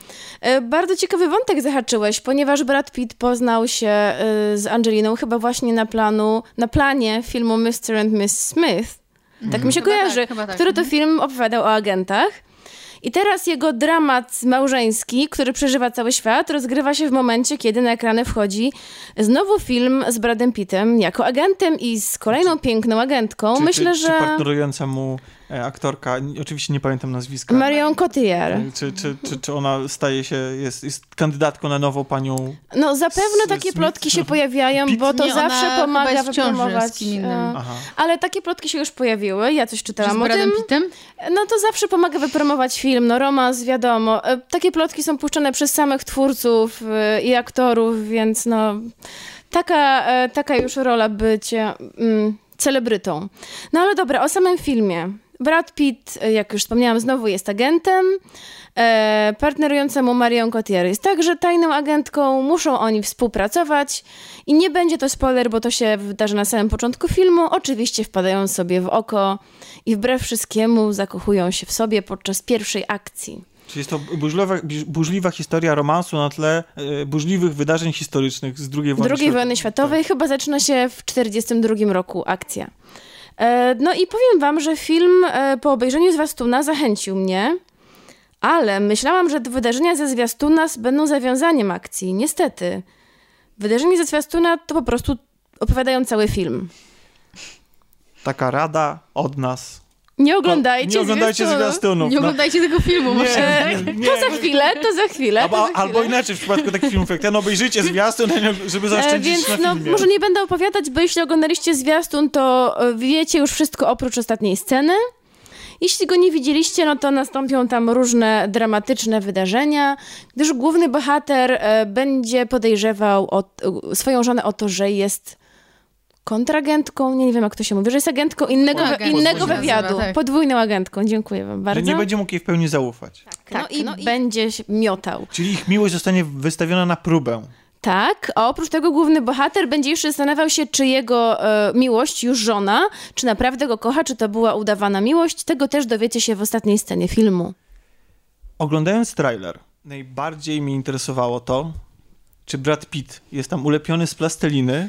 Speaker 2: e, bardzo ciekawy wątek zahaczyłeś, ponieważ Brad Pitt poznał się e, z Angeliną chyba właśnie na planu, na planie filmu Mr. and Miss Smith. Tak mi się
Speaker 3: Chyba
Speaker 2: kojarzy,
Speaker 3: tak, tak.
Speaker 2: który to film opowiadał o agentach. I teraz jego dramat małżeński, który przeżywa cały świat, rozgrywa się w momencie, kiedy na ekrany wchodzi znowu film z Bradem Pittem jako agentem i z kolejną piękną agentką.
Speaker 1: Czy,
Speaker 2: Myślę,
Speaker 1: czy,
Speaker 2: że
Speaker 1: Czy partnerująca mu aktorka, n- oczywiście nie pamiętam nazwiska.
Speaker 2: Marion Cotillard.
Speaker 1: E, Czy, czy, czy, czy ona staje się, jest, jest kandydatką na nową panią...
Speaker 2: No zapewne
Speaker 1: S-
Speaker 2: takie
Speaker 1: Smith?
Speaker 2: plotki się pojawiają,
Speaker 1: Pitt?
Speaker 2: bo to
Speaker 3: Nie,
Speaker 2: zawsze pomaga wypromować. e. Ale takie plotki się już pojawiły, ja coś
Speaker 3: Czy z
Speaker 2: czytałam o tym.
Speaker 3: Pittem?
Speaker 2: No to zawsze pomaga wypromować film, no romans, wiadomo. E, Takie plotki są puszczane przez samych twórców e, i aktorów, więc no taka, e, taka już rola bycia mm, celebrytą. No ale dobra, o samym filmie. Brad Pitt, e, jak już wspomniałam, znowu jest agentem. E, partnerująca mu Marion Cotillard jest także tajną agentką. Muszą oni współpracować. I nie będzie to spoiler, bo to się wydarzy na samym początku filmu. Oczywiście wpadają sobie w oko i wbrew wszystkiemu zakochują się w sobie podczas pierwszej akcji.
Speaker 1: Czyli jest to burzliwa, burzliwa historia romansu na tle e, burzliwych wydarzeń historycznych z II wojny
Speaker 2: II wojny światowej chyba zaczyna się w 1942 roku akcja. E, No i powiem wam, że film e, po obejrzeniu zwiastuna zachęcił mnie, ale myślałam, że wydarzenia ze zwiastuna będą zawiązaniem akcji. Niestety. Wydarzenia ze zwiastuna to po prostu opowiadają cały film.
Speaker 1: Taka rada od nas.
Speaker 2: Nie oglądajcie
Speaker 1: Nie oglądajcie zwiastunów.
Speaker 3: Nie
Speaker 1: no.
Speaker 3: oglądajcie tego filmu. może.
Speaker 1: Nie,
Speaker 2: E,
Speaker 1: nie, nie.
Speaker 2: To za chwilę, to za chwilę.
Speaker 1: Albo,
Speaker 2: to za
Speaker 1: albo
Speaker 2: chwilę.
Speaker 1: inaczej w przypadku takich filmów jak ten, obejrzyjcie zwiastun, żeby
Speaker 2: E,
Speaker 1: zaoszczędzić
Speaker 2: więc
Speaker 1: na
Speaker 2: no,
Speaker 1: filmie.
Speaker 2: może nie będę opowiadać, bo jeśli oglądaliście zwiastun, to e, wiecie już wszystko oprócz ostatniej sceny. Jeśli go nie widzieliście, no to nastąpią tam różne dramatyczne wydarzenia, gdyż główny bohater e, będzie podejrzewał o, e, swoją żonę o to, że jest kontragentką, nie, nie wiem jak to się mówi, że jest agentką innego,
Speaker 3: No,
Speaker 2: innego
Speaker 3: się nazywa,
Speaker 2: wywiadu.
Speaker 3: tak.
Speaker 2: Podwójną agentką, dziękuję wam
Speaker 1: Że
Speaker 2: bardzo.
Speaker 1: nie będzie mógł jej w pełni zaufać.
Speaker 2: Tak, no, i będzie się miotał.
Speaker 1: Czyli ich miłość zostanie wystawiona na próbę.
Speaker 2: Tak, a oprócz tego główny bohater będzie jeszcze zastanawiał się, czy jego e, miłość, już żona, czy naprawdę go kocha, czy to była udawana miłość. Tego też dowiecie się w ostatniej scenie filmu.
Speaker 1: Oglądając trailer, najbardziej mnie interesowało to, czy Brad Pitt jest tam ulepiony z plasteliny,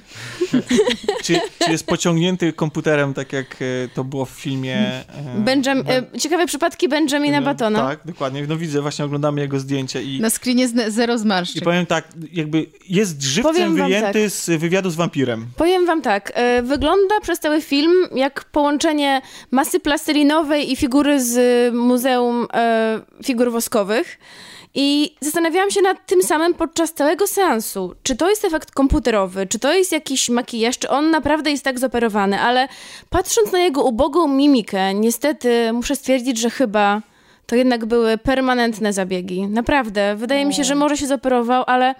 Speaker 1: czy, czy jest pociągnięty komputerem, tak jak e, to było w filmie... e,
Speaker 2: Benjam,
Speaker 1: Ben-
Speaker 2: e, ciekawe przypadki Benjamina Batona.
Speaker 1: Tak, dokładnie. No widzę, właśnie oglądamy jego zdjęcie i,
Speaker 3: Na screenie zne- zero
Speaker 1: i
Speaker 3: zmarszczek.
Speaker 1: powiem tak, jakby jest żywcem wyjęty
Speaker 2: tak.
Speaker 1: z wywiadu z wampirem.
Speaker 2: Powiem wam tak, wygląda przez cały film jak połączenie masy plastelinowej i figury z Muzeum Figur Woskowych. I zastanawiałam się nad tym samym podczas całego seansu. Czy to jest efekt komputerowy, czy to jest jakiś makijaż, czy on naprawdę jest tak zoperowany, ale patrząc na jego ubogą mimikę, niestety muszę stwierdzić, że chyba to jednak były permanentne zabiegi. Naprawdę. Wydaje mi się, że może się zoperował, ale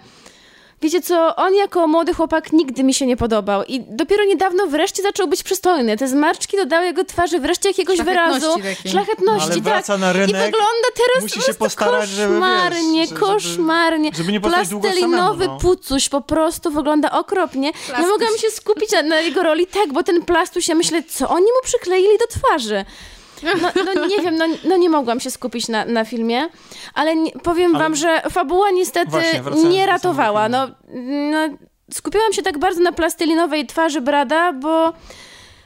Speaker 2: Wiecie co, on jako młody chłopak nigdy mi się nie podobał i dopiero niedawno wreszcie zaczął być przystojny. Te zmarszczki dodały jego twarzy wreszcie jakiegoś wyrazu,
Speaker 3: takiej.
Speaker 2: szlachetności,
Speaker 1: Ale
Speaker 2: tak.
Speaker 1: wraca na
Speaker 2: I
Speaker 1: rynek,
Speaker 2: wygląda teraz
Speaker 1: musi się postarać, żeby, wiesz,
Speaker 2: koszmarnie,
Speaker 1: żeby-
Speaker 2: koszmarnie.
Speaker 1: żeby nie
Speaker 2: Plastelinowy
Speaker 1: samemu, no.
Speaker 2: pucuś po prostu wygląda okropnie. Nie mogłam się skupić na, na jego roli tak, bo ten plastuś, ja myślę, co oni mu przykleili do twarzy. No, no nie wiem, no, no nie mogłam się skupić na, na filmie, ale nie, powiem
Speaker 1: Ale-
Speaker 2: wam, że fabuła niestety
Speaker 1: Właśnie,
Speaker 2: nie ratowała. No, no, skupiłam się tak bardzo na plastelinowej twarzy Brada, bo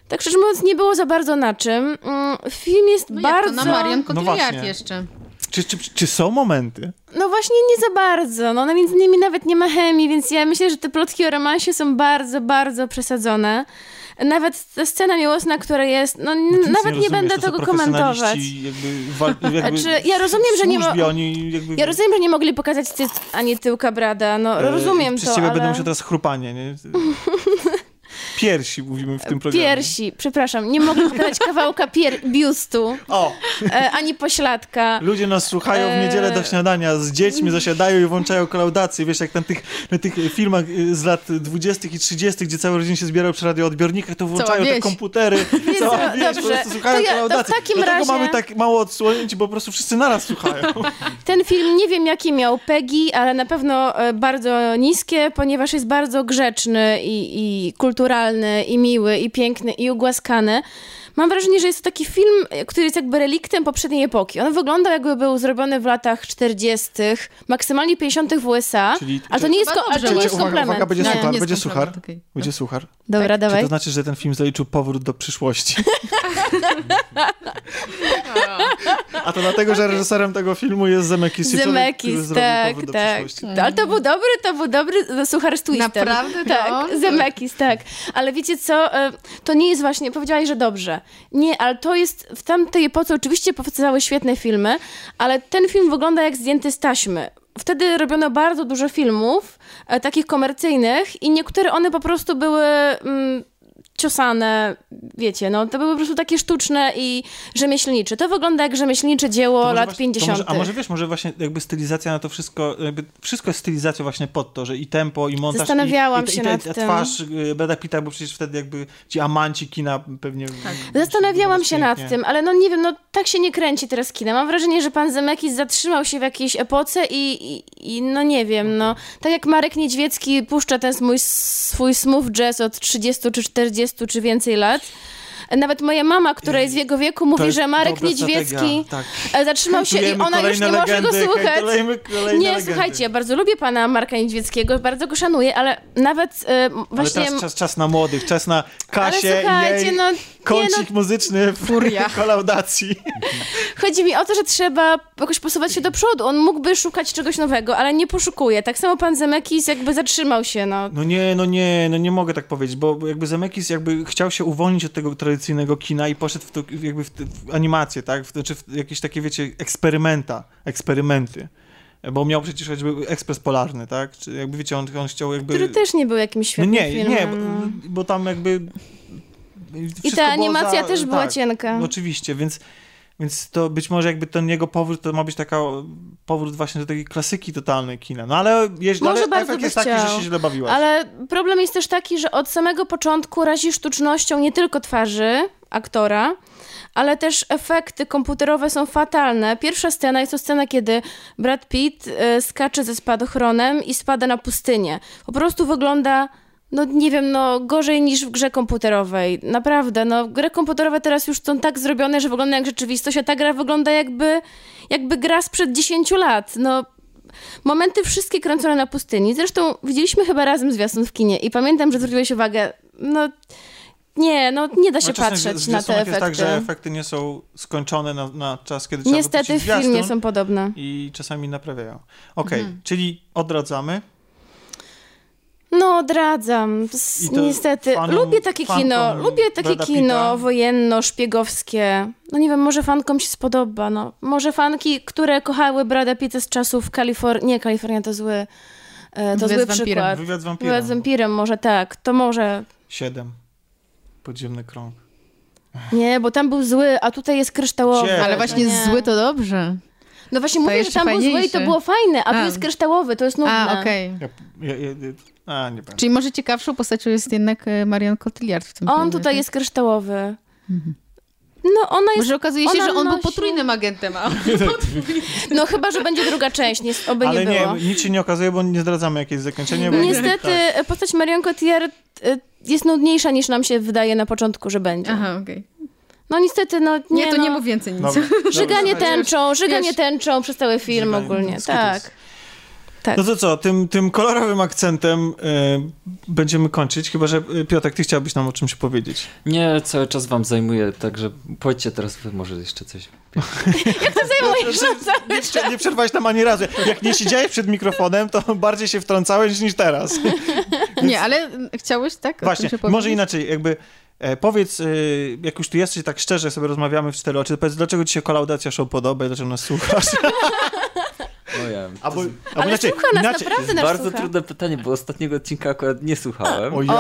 Speaker 2: tak szczerze mówiąc nie było za bardzo na czym. Mm, Film jest
Speaker 3: No
Speaker 2: bardzo...
Speaker 3: jak to na Marion
Speaker 1: No
Speaker 3: Cotillard
Speaker 1: właśnie.
Speaker 3: jeszcze.
Speaker 1: Czy, czy, czy są momenty?
Speaker 2: No właśnie nie za bardzo. No, no między nimi nawet nie ma chemii, więc ja myślę, że te plotki o romansie są bardzo, bardzo przesadzone. Nawet ta scena miłosna, która jest, no n-
Speaker 1: Bo ty nic
Speaker 2: nawet nie,
Speaker 1: rozumiesz,
Speaker 2: będę tego komentować.
Speaker 1: Jakby, jakby
Speaker 2: Znaczy, ja rozumiem, że nie mo-
Speaker 1: oni jakby,
Speaker 2: Ja rozumiem, że nie mogli pokazać cyc ani tyłka Brada, no
Speaker 1: e,
Speaker 2: rozumiem
Speaker 1: Przez
Speaker 2: to,
Speaker 1: ciebie
Speaker 2: ale...
Speaker 1: będę musiał teraz chrupanie, nie? Piersi mówimy w tym programie.
Speaker 2: Piersi, przepraszam, nie mogli pokazać kawałka pier- biustu,
Speaker 1: O,
Speaker 2: e, ani pośladka.
Speaker 1: ludzie nas słuchają w niedzielę do
Speaker 2: Eee.
Speaker 1: śniadania, z dziećmi zasiadają i włączają klaudację, wiesz, jak na tych, na tych filmach y, z lat 20 i 30, gdzie całe rodziny się zbierają przy radioodbiornikach, to włączają te komputery, cała
Speaker 2: co,
Speaker 1: wieś, po
Speaker 2: dobrze.
Speaker 1: prostu słuchają
Speaker 2: To ja- to w
Speaker 1: klaudacji.
Speaker 2: takim
Speaker 1: Dlatego
Speaker 2: razie-
Speaker 1: mamy tak mało odsłonięć, bo po prostu wszyscy naraz słuchają.
Speaker 2: Ten film nie wiem jaki miał PEGI, ale na pewno e, bardzo niskie, ponieważ jest bardzo grzeczny i, i kulturalny, i miły, i piękny, i ugłaskany. Mam wrażenie, że jest to taki film, który jest jakby reliktem poprzedniej epoki. On wygląda jakby był zrobiony w latach 40., maksymalnie 50. w USA,
Speaker 1: Czyli-
Speaker 2: ale to nie jest, ko- ale to nie jest
Speaker 1: uwaga,
Speaker 2: komplement.
Speaker 1: uwaga, będzie
Speaker 2: nie.
Speaker 1: suchar,
Speaker 3: nie
Speaker 1: będzie suchar. Będzie suchar.
Speaker 2: Dobra,
Speaker 1: Czy
Speaker 2: dawaj.
Speaker 1: to znaczy, że ten film zaliczył powrót do przyszłości? A to dlatego, że reżyserem tego filmu jest Zemeckis. zrobił
Speaker 2: tak, tak. Ale to był dobry, to był dobry no, suchar z twistem.
Speaker 3: Naprawdę?
Speaker 2: Tak,
Speaker 3: No.
Speaker 2: Zemekis, tak. Ale wiecie co, e, to nie jest właśnie, powiedziałaś, że dobrze. Nie, ale to jest, w tamtej epoce oczywiście powstawały świetne filmy, ale ten film wygląda jak zdjęty z taśmy. Wtedy robiono bardzo dużo filmów, e, takich komercyjnych i niektóre one po prostu były... Mm, ciosane, wiecie, no to były po prostu takie sztuczne i rzemieślnicze. To wygląda jak rzemieślnicze dzieło lat
Speaker 1: właśnie- to
Speaker 2: 50.
Speaker 1: Może, a może wiesz, może właśnie jakby stylizacja na to wszystko, jakby wszystko jest stylizacją właśnie pod to, że i tempo, i montaż,
Speaker 2: Zastanawiałam
Speaker 1: i, i,
Speaker 2: się
Speaker 1: i,
Speaker 2: nad
Speaker 1: ta
Speaker 2: tym.
Speaker 1: twarz y, Brada Pitta, bo przecież wtedy jakby ci amanci kina pewnie...
Speaker 2: Zastanawiałam się nad tym, ale no nie wiem, no tak się nie kręci teraz kina. Mam wrażenie, że pan Zemekis zatrzymał się w jakiejś epoce i, i, i no nie wiem, no. Tak jak Marek Niedźwiecki puszcza ten mój, swój smooth jazz od 30 czy 40 czy więcej lat. Nawet moja mama, która jest w jego wieku, mówi, że Marek Niedźwiecki
Speaker 1: Tak.
Speaker 2: zatrzymał się i ona już nie może go słuchać.
Speaker 1: hejtujemy kolejne
Speaker 2: Nie,
Speaker 1: legendy.
Speaker 2: słuchajcie, ja bardzo lubię pana Marka Niedźwieckiego, bardzo go szanuję, ale nawet e,
Speaker 1: Ale
Speaker 2: właśnie...
Speaker 1: teraz czas, czas na młodych, czas na Kasię
Speaker 2: ale
Speaker 1: i jej
Speaker 2: no,
Speaker 1: kącik
Speaker 2: no
Speaker 1: muzyczny w
Speaker 3: Furia.
Speaker 1: kolaudacji.
Speaker 2: Chodzi mi o to, że trzeba jakoś posuwać się do przodu. On mógłby szukać czegoś nowego, ale nie poszukuje. Tak samo pan Zemekis jakby zatrzymał się, no.
Speaker 1: No nie, no nie, no nie mogę tak powiedzieć, bo jakby Zemeckis jakby chciał się uwolnić od tego tradycyjnego kina i poszedł w to, jakby w, w animację, tak? W, znaczy w jakieś takie, wiecie, eksperymenta, eksperymenty. Bo miał przecież choćby ekspres polarny, tak? Czy jakby wiecie, on, on chciał jakby...
Speaker 2: Który też nie był jakimś
Speaker 1: no
Speaker 2: świetnym
Speaker 1: nie,
Speaker 2: filmem.
Speaker 1: nie, bo,
Speaker 2: no.
Speaker 1: bo tam jakby...
Speaker 2: I ta animacja
Speaker 1: za-
Speaker 2: też była
Speaker 1: tak,
Speaker 2: cienka.
Speaker 1: Oczywiście, więc Więc to być może jakby ten jego powrót to ma być taka powrót właśnie do takiej klasyki totalnej kina. No ale,
Speaker 2: Może
Speaker 1: ale efekt jest taki, że
Speaker 2: chciał.
Speaker 1: się źle bawiłaś.
Speaker 2: Ale problem jest też taki, że od samego początku razi sztucznością nie tylko twarzy aktora, ale też efekty komputerowe są fatalne. Pierwsza scena jest to scena, kiedy Brad Pitt e, skacze ze spadochronem i spada na pustynię. Po prostu wygląda, no nie wiem, no gorzej niż w grze komputerowej. Naprawdę, no gry komputerowe teraz już są tak zrobione, że wygląda jak rzeczywistość, a ta gra wygląda jakby, jakby gra sprzed 10 lat. No Momenty wszystkie kręcone na pustyni. Zresztą widzieliśmy chyba razem zwiastun w kinie i pamiętam, że zwróciłeś uwagę, no nie, no nie da się
Speaker 1: No,
Speaker 2: patrzeć na te efekty.
Speaker 1: jest tak, że efekty nie są skończone na, na czas, kiedy trzeba
Speaker 2: Niestety w filmie są podobne.
Speaker 1: I czasami naprawiają. Okej,
Speaker 2: Mhm.
Speaker 1: czyli odradzamy.
Speaker 2: No, odradzam. S- Niestety.
Speaker 1: fanom-
Speaker 2: lubię takie
Speaker 1: fankom
Speaker 2: kino. Lubię takie
Speaker 1: Brada
Speaker 2: kino
Speaker 1: Pitta.
Speaker 2: wojenno-szpiegowskie. No nie wiem, może fankom się spodoba. No. Może fanki, które kochały Brada Pitta z czasów Kalifornii. Nie, Kalifornia to zły. e, To
Speaker 3: Wywiad
Speaker 2: zły przykład.
Speaker 1: Wywiad z wampirem.
Speaker 2: Wywiad z wampirem, może tak. To może.
Speaker 1: Siedem. Podziemny krąg.
Speaker 2: Nie, bo tam był zły, a tutaj jest kryształowy.
Speaker 3: Ale właśnie
Speaker 2: nie.
Speaker 3: zły to dobrze.
Speaker 2: No właśnie mówię, że tam był zły i to było fajne, a tu
Speaker 3: A.
Speaker 2: jest kryształowy, to jest nudne.
Speaker 3: A, okej.
Speaker 1: Ja, ja, ja, a, nie.
Speaker 3: Czyli może ciekawszą postacią jest jednak e, Marion Cotillard w tym
Speaker 2: On
Speaker 3: filmie,
Speaker 2: tutaj
Speaker 3: tak?
Speaker 2: jest kryształowy. No ona jest,
Speaker 3: Może okazuje się, że on był
Speaker 2: nosi-
Speaker 3: potrójnym agentem, a
Speaker 2: no chyba, że będzie druga część, nie, oby
Speaker 1: Ale
Speaker 2: nie było.
Speaker 1: nic się nie okazuje, bo nie zdradzamy jakieś zakończenie. Bo
Speaker 2: Niestety
Speaker 1: Tak.
Speaker 2: postać Marion Cotillard y, jest nudniejsza niż nam się wydaje na początku, że będzie.
Speaker 3: Aha, okej.
Speaker 2: No niestety, no nie,
Speaker 3: Nie, to
Speaker 2: no,
Speaker 3: nie mów więcej nic.
Speaker 1: Dobra.
Speaker 2: Żyganie
Speaker 1: Dobra,
Speaker 2: tęczą, żyganie tęczą przez cały film ogólnie, tak. Tak.
Speaker 1: No to co, tym, tym kolorowym akcentem y, będziemy kończyć, chyba że y, Piotrek, ty chciałbyś nam o czymś powiedzieć.
Speaker 4: Nie, cały czas wam zajmuję, także powiedzcie teraz wy może jeszcze coś.
Speaker 2: Zajmujesz się cały
Speaker 1: Nie, prze- nie przerwałeś tam ani razu. Jak nie siedziałeś przed mikrofonem, to bardziej się wtrącałeś niż teraz.
Speaker 3: Nie, ale mm, chciałeś, tak?
Speaker 1: Właśnie,
Speaker 3: się
Speaker 1: może inaczej, jakby e, powiedz, e, jak już tu jesteś, tak szczerze sobie rozmawiamy w cztery oczy, to powiedz, dlaczego ci się kolaudacja show podoba i dlaczego nas słuchasz?
Speaker 4: O ja. To
Speaker 1: Albo,
Speaker 4: jest
Speaker 1: albo
Speaker 2: Ale
Speaker 1: inaczej,
Speaker 2: słucha nas
Speaker 1: inaczej.
Speaker 2: naprawdę nas
Speaker 4: bardzo
Speaker 2: słucha.
Speaker 4: trudne pytanie, bo ostatniego odcinka akurat nie słuchałem,
Speaker 1: O ja.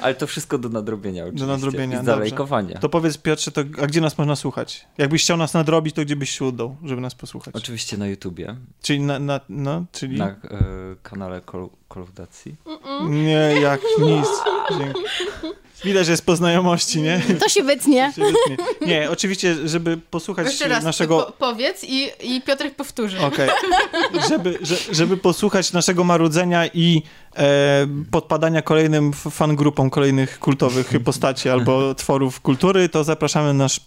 Speaker 4: Ale to wszystko do nadrobienia oczywiście.
Speaker 1: nadrobienia,
Speaker 4: I
Speaker 1: dobrze.
Speaker 4: zalajkowania.
Speaker 1: To powiedz Piotrze, to, a gdzie nas można słuchać? Jakbyś chciał nas nadrobić, to gdzie byś się udał, żeby nas posłuchać?
Speaker 4: Oczywiście na YouTubie,
Speaker 1: Czyli na, na no, czyli...
Speaker 4: na e, kanale Kol- Kolaudacji.
Speaker 1: Nie, jak nic. Dzięki. Widać, że jest po znajomości, nie?
Speaker 2: to się wytnie.
Speaker 1: Się wytnie. Nie, oczywiście, żeby posłuchać
Speaker 3: Jeszcze raz
Speaker 1: naszego...
Speaker 3: po, powiedz i, i Piotrek powtórzy.
Speaker 1: Okej. Żeby, że, żeby posłuchać naszego marudzenia i e, podpadania kolejnym fangrupom kolejnych kultowych postaci albo tworów kultury, to zapraszamy na nasz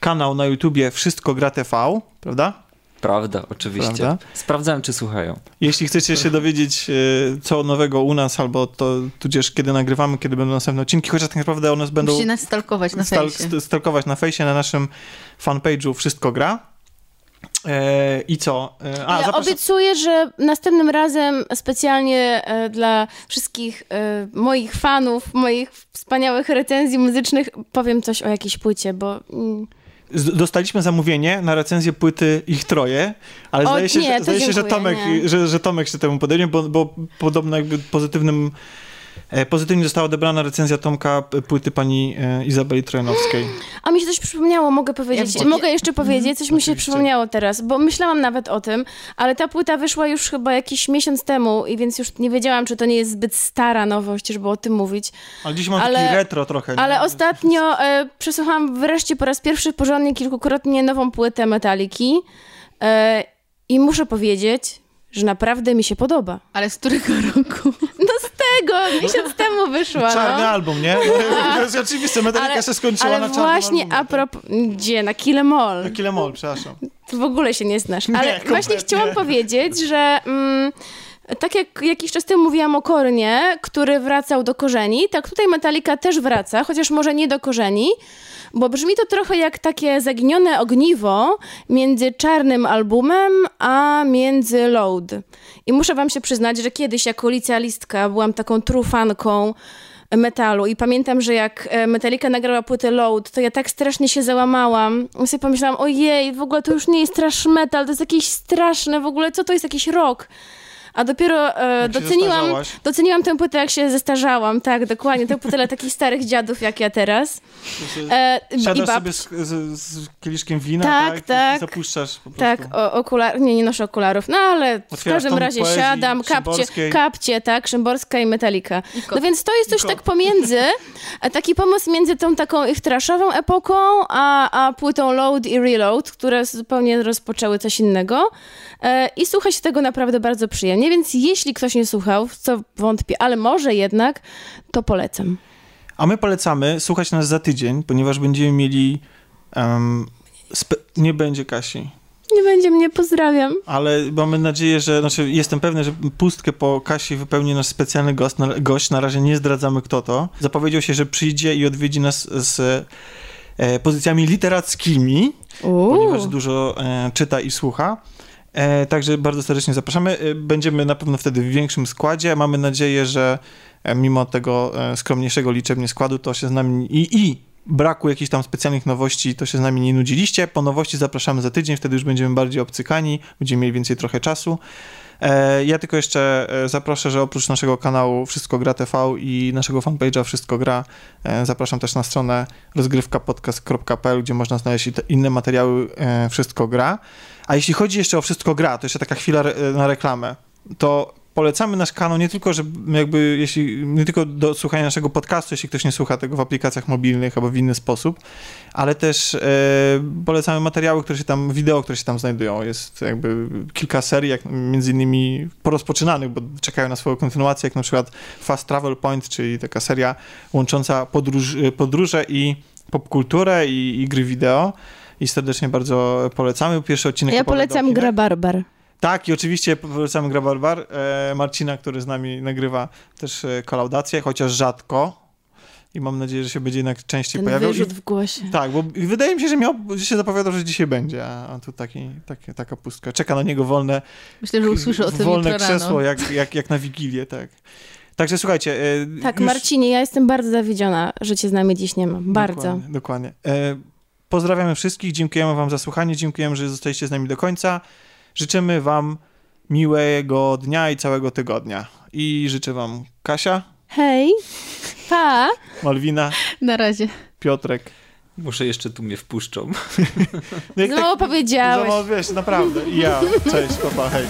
Speaker 1: kanał na YouTubie Wszystko Gra TV, prawda?
Speaker 4: Prawda, oczywiście.
Speaker 1: Prawda?
Speaker 4: Sprawdzałem, czy słuchają.
Speaker 1: Jeśli chcecie się dowiedzieć, e, co nowego u nas, albo to tudzież kiedy nagrywamy, kiedy będą następne odcinki, chociaż tak naprawdę one będą
Speaker 3: Musicie nas stalkować na
Speaker 1: stal-
Speaker 3: fejsie.
Speaker 1: st- stalkować na fejsie, na naszym fanpage'u Wszystko Gra. E, I co? E, a,
Speaker 2: Ja
Speaker 1: zapraszam...
Speaker 2: obiecuję, że następnym razem specjalnie dla wszystkich moich fanów, moich wspaniałych recenzji muzycznych powiem coś o jakiejś płycie, bo mm,
Speaker 1: Dostaliśmy zamówienie na recenzję płyty Ich Troje, ale
Speaker 2: O,
Speaker 1: zdaje się,
Speaker 2: nie,
Speaker 1: że, zdaje się że,
Speaker 2: dziękuję,
Speaker 1: Tomek, że, że Tomek się temu podejmie, bo, bo podobno jakby pozytywnym pozytywnie została odebrana recenzja Tomka płyty pani e, Izabeli Trojanowskiej.
Speaker 2: A mi się coś przypomniało, mogę powiedzieć.
Speaker 3: Ja-
Speaker 2: mogę jeszcze powiedzieć, coś mi się przypomniało teraz, bo myślałam nawet o tym, ale ta płyta wyszła już chyba jakiś miesiąc temu i więc już nie wiedziałam, czy to nie jest zbyt stara nowość, żeby o tym mówić.
Speaker 1: Ale dziś mam
Speaker 2: Ale-
Speaker 1: taki retro trochę. nie?
Speaker 2: Ale ostatnio e, przesłuchałam wreszcie po raz pierwszy porządnie kilkukrotnie nową płytę Metaliki e, i muszę powiedzieć, że naprawdę mi się podoba.
Speaker 3: Ale z którego roku?
Speaker 2: No z tego, miesiąc temu wyszła,
Speaker 1: Czarny
Speaker 2: no.
Speaker 1: album, nie? To jest oczywiste, Metallica się skończyła
Speaker 2: Ale
Speaker 1: na czarnym
Speaker 2: właśnie
Speaker 1: albumie.
Speaker 2: a propos... Gdzie? Na Kill Em All.
Speaker 1: Na Kilemol, przepraszam.
Speaker 2: Ty w ogóle się nie znasz.
Speaker 1: Nie,
Speaker 2: Ale właśnie chciałam powiedzieć, że mm, tak jak jakiś czas temu mówiłam o Kornie, który wracał do korzeni, tak tutaj Metallica też wraca, chociaż może nie do korzeni, bo brzmi to trochę jak takie zaginione ogniwo między czarnym albumem, a między Load. I muszę wam się przyznać, że kiedyś jako licealistka byłam taką trufanką metalu i pamiętam, że jak e, Metallica nagrała płytę Load, to ja tak strasznie się załamałam. I sobie pomyślałam, ojej, w ogóle to już nie jest trash metal, to jest jakieś straszne, w ogóle co to jest jakiś rock? A dopiero e, doceniłam, doceniłam tę płytę, jak się zestarzałam, tak, dokładnie, tę płytę dla takich starych dziadów jak ja teraz. E, I
Speaker 1: Siadasz sobie z, z, z kieliszkiem wina,
Speaker 2: Tak,
Speaker 1: tak?
Speaker 2: tak.
Speaker 1: I zapuszczasz po prostu.
Speaker 2: Tak, o, okular... nie, nie noszę okularów, no ale w każdym razie siadam, kapcie, kapcie, tak, Szymborska i
Speaker 3: kot.
Speaker 2: No więc to jest coś tak pomiędzy, taki pomost między tą taką ich traszową epoką, a, a płytą Load i Reload, które zupełnie rozpoczęły coś innego. E, I słucha się tego naprawdę bardzo przyjemnie, więc jeśli ktoś nie słuchał, co wątpię, ale może jednak, to polecam.
Speaker 1: A my polecamy słuchać nas za tydzień, ponieważ będziemy mieli... spe- nie będzie Kasi.
Speaker 2: Nie będzie mnie, pozdrawiam.
Speaker 1: Ale mamy nadzieję, że, znaczy jestem pewny, że pustkę po Kasi wypełni nasz specjalny gość. Na, gość. na razie nie zdradzamy kto to. Zapowiedział się, że przyjdzie i odwiedzi nas z e, pozycjami literackimi,
Speaker 2: Uuu.
Speaker 1: ponieważ dużo e, czyta i słucha. E, także bardzo serdecznie zapraszamy. E, będziemy na pewno wtedy w większym składzie. Mamy nadzieję, że e, mimo tego e, skromniejszego liczebnie składu, to się z nami i, i braku jakichś tam specjalnych nowości, to się z nami nie nudziliście. Po nowości zapraszamy za tydzień, wtedy już będziemy bardziej obcykani, będziemy mieli więcej trochę czasu. E, Ja tylko jeszcze e, zaproszę, że oprócz naszego kanału Wszystko Gra TV i naszego fanpage'a Wszystko Gra, e, zapraszam też na stronę rozgrywkapodcast.pl, gdzie można znaleźć inne materiały Wszystko Gra. A jeśli chodzi jeszcze o Wszystko Gra, to jeszcze taka chwila na reklamę, to polecamy nasz kanał nie tylko, że jakby, jeśli, nie tylko do słuchania naszego podcastu, jeśli ktoś nie słucha tego w aplikacjach mobilnych albo w inny sposób, ale też e, polecamy materiały, które się tam, wideo, które się tam znajdują. Jest jakby kilka serii, jak między innymi porozpoczynanych, bo czekają na swoją kontynuację, jak na przykład Fast Travel Point, czyli taka seria łącząca podróż, podróże i popkulturę i, i gry wideo. I serdecznie bardzo polecamy. Pierwszy odcinek
Speaker 2: Ja polecam. Gra Barbar.
Speaker 1: Tak, i oczywiście polecamy Gra Barbar. E, Marcina, który z nami nagrywa też e, kolaudację, chociaż rzadko. I mam nadzieję, że się będzie jednak częściej
Speaker 2: Ten
Speaker 1: pojawiał.
Speaker 2: Wyrzut w głosie.
Speaker 1: tak, bo wydaje mi się, że miał, że się zapowiadał, że dzisiaj będzie, a, a tu taki, taki, taka pustka. Czeka na niego wolne,
Speaker 3: Myślę, że usłyszę o tym
Speaker 1: wolne krzesło, jak, jak, jak na Wigilię, tak. Także słuchajcie. E,
Speaker 2: Tak,
Speaker 1: już-
Speaker 2: Marcinie, ja jestem bardzo zawiedziona, że cię z nami dziś nie ma. Bardzo.
Speaker 1: Dokładnie. dokładnie. E, pozdrawiamy wszystkich, dziękujemy wam za słuchanie, dziękujemy, że zostaliście z nami do końca. Życzymy wam miłego dnia i całego tygodnia. I życzę wam Kasia,
Speaker 2: Hej, pa!
Speaker 1: Malwina,
Speaker 3: Na razie.
Speaker 1: Piotrek.
Speaker 4: Muszę jeszcze tu mnie wpuszczą.
Speaker 1: No jak
Speaker 2: Znowu powiedziałeś.
Speaker 1: Za mało, wiesz, naprawdę. I ja. Cześć, papa, hej.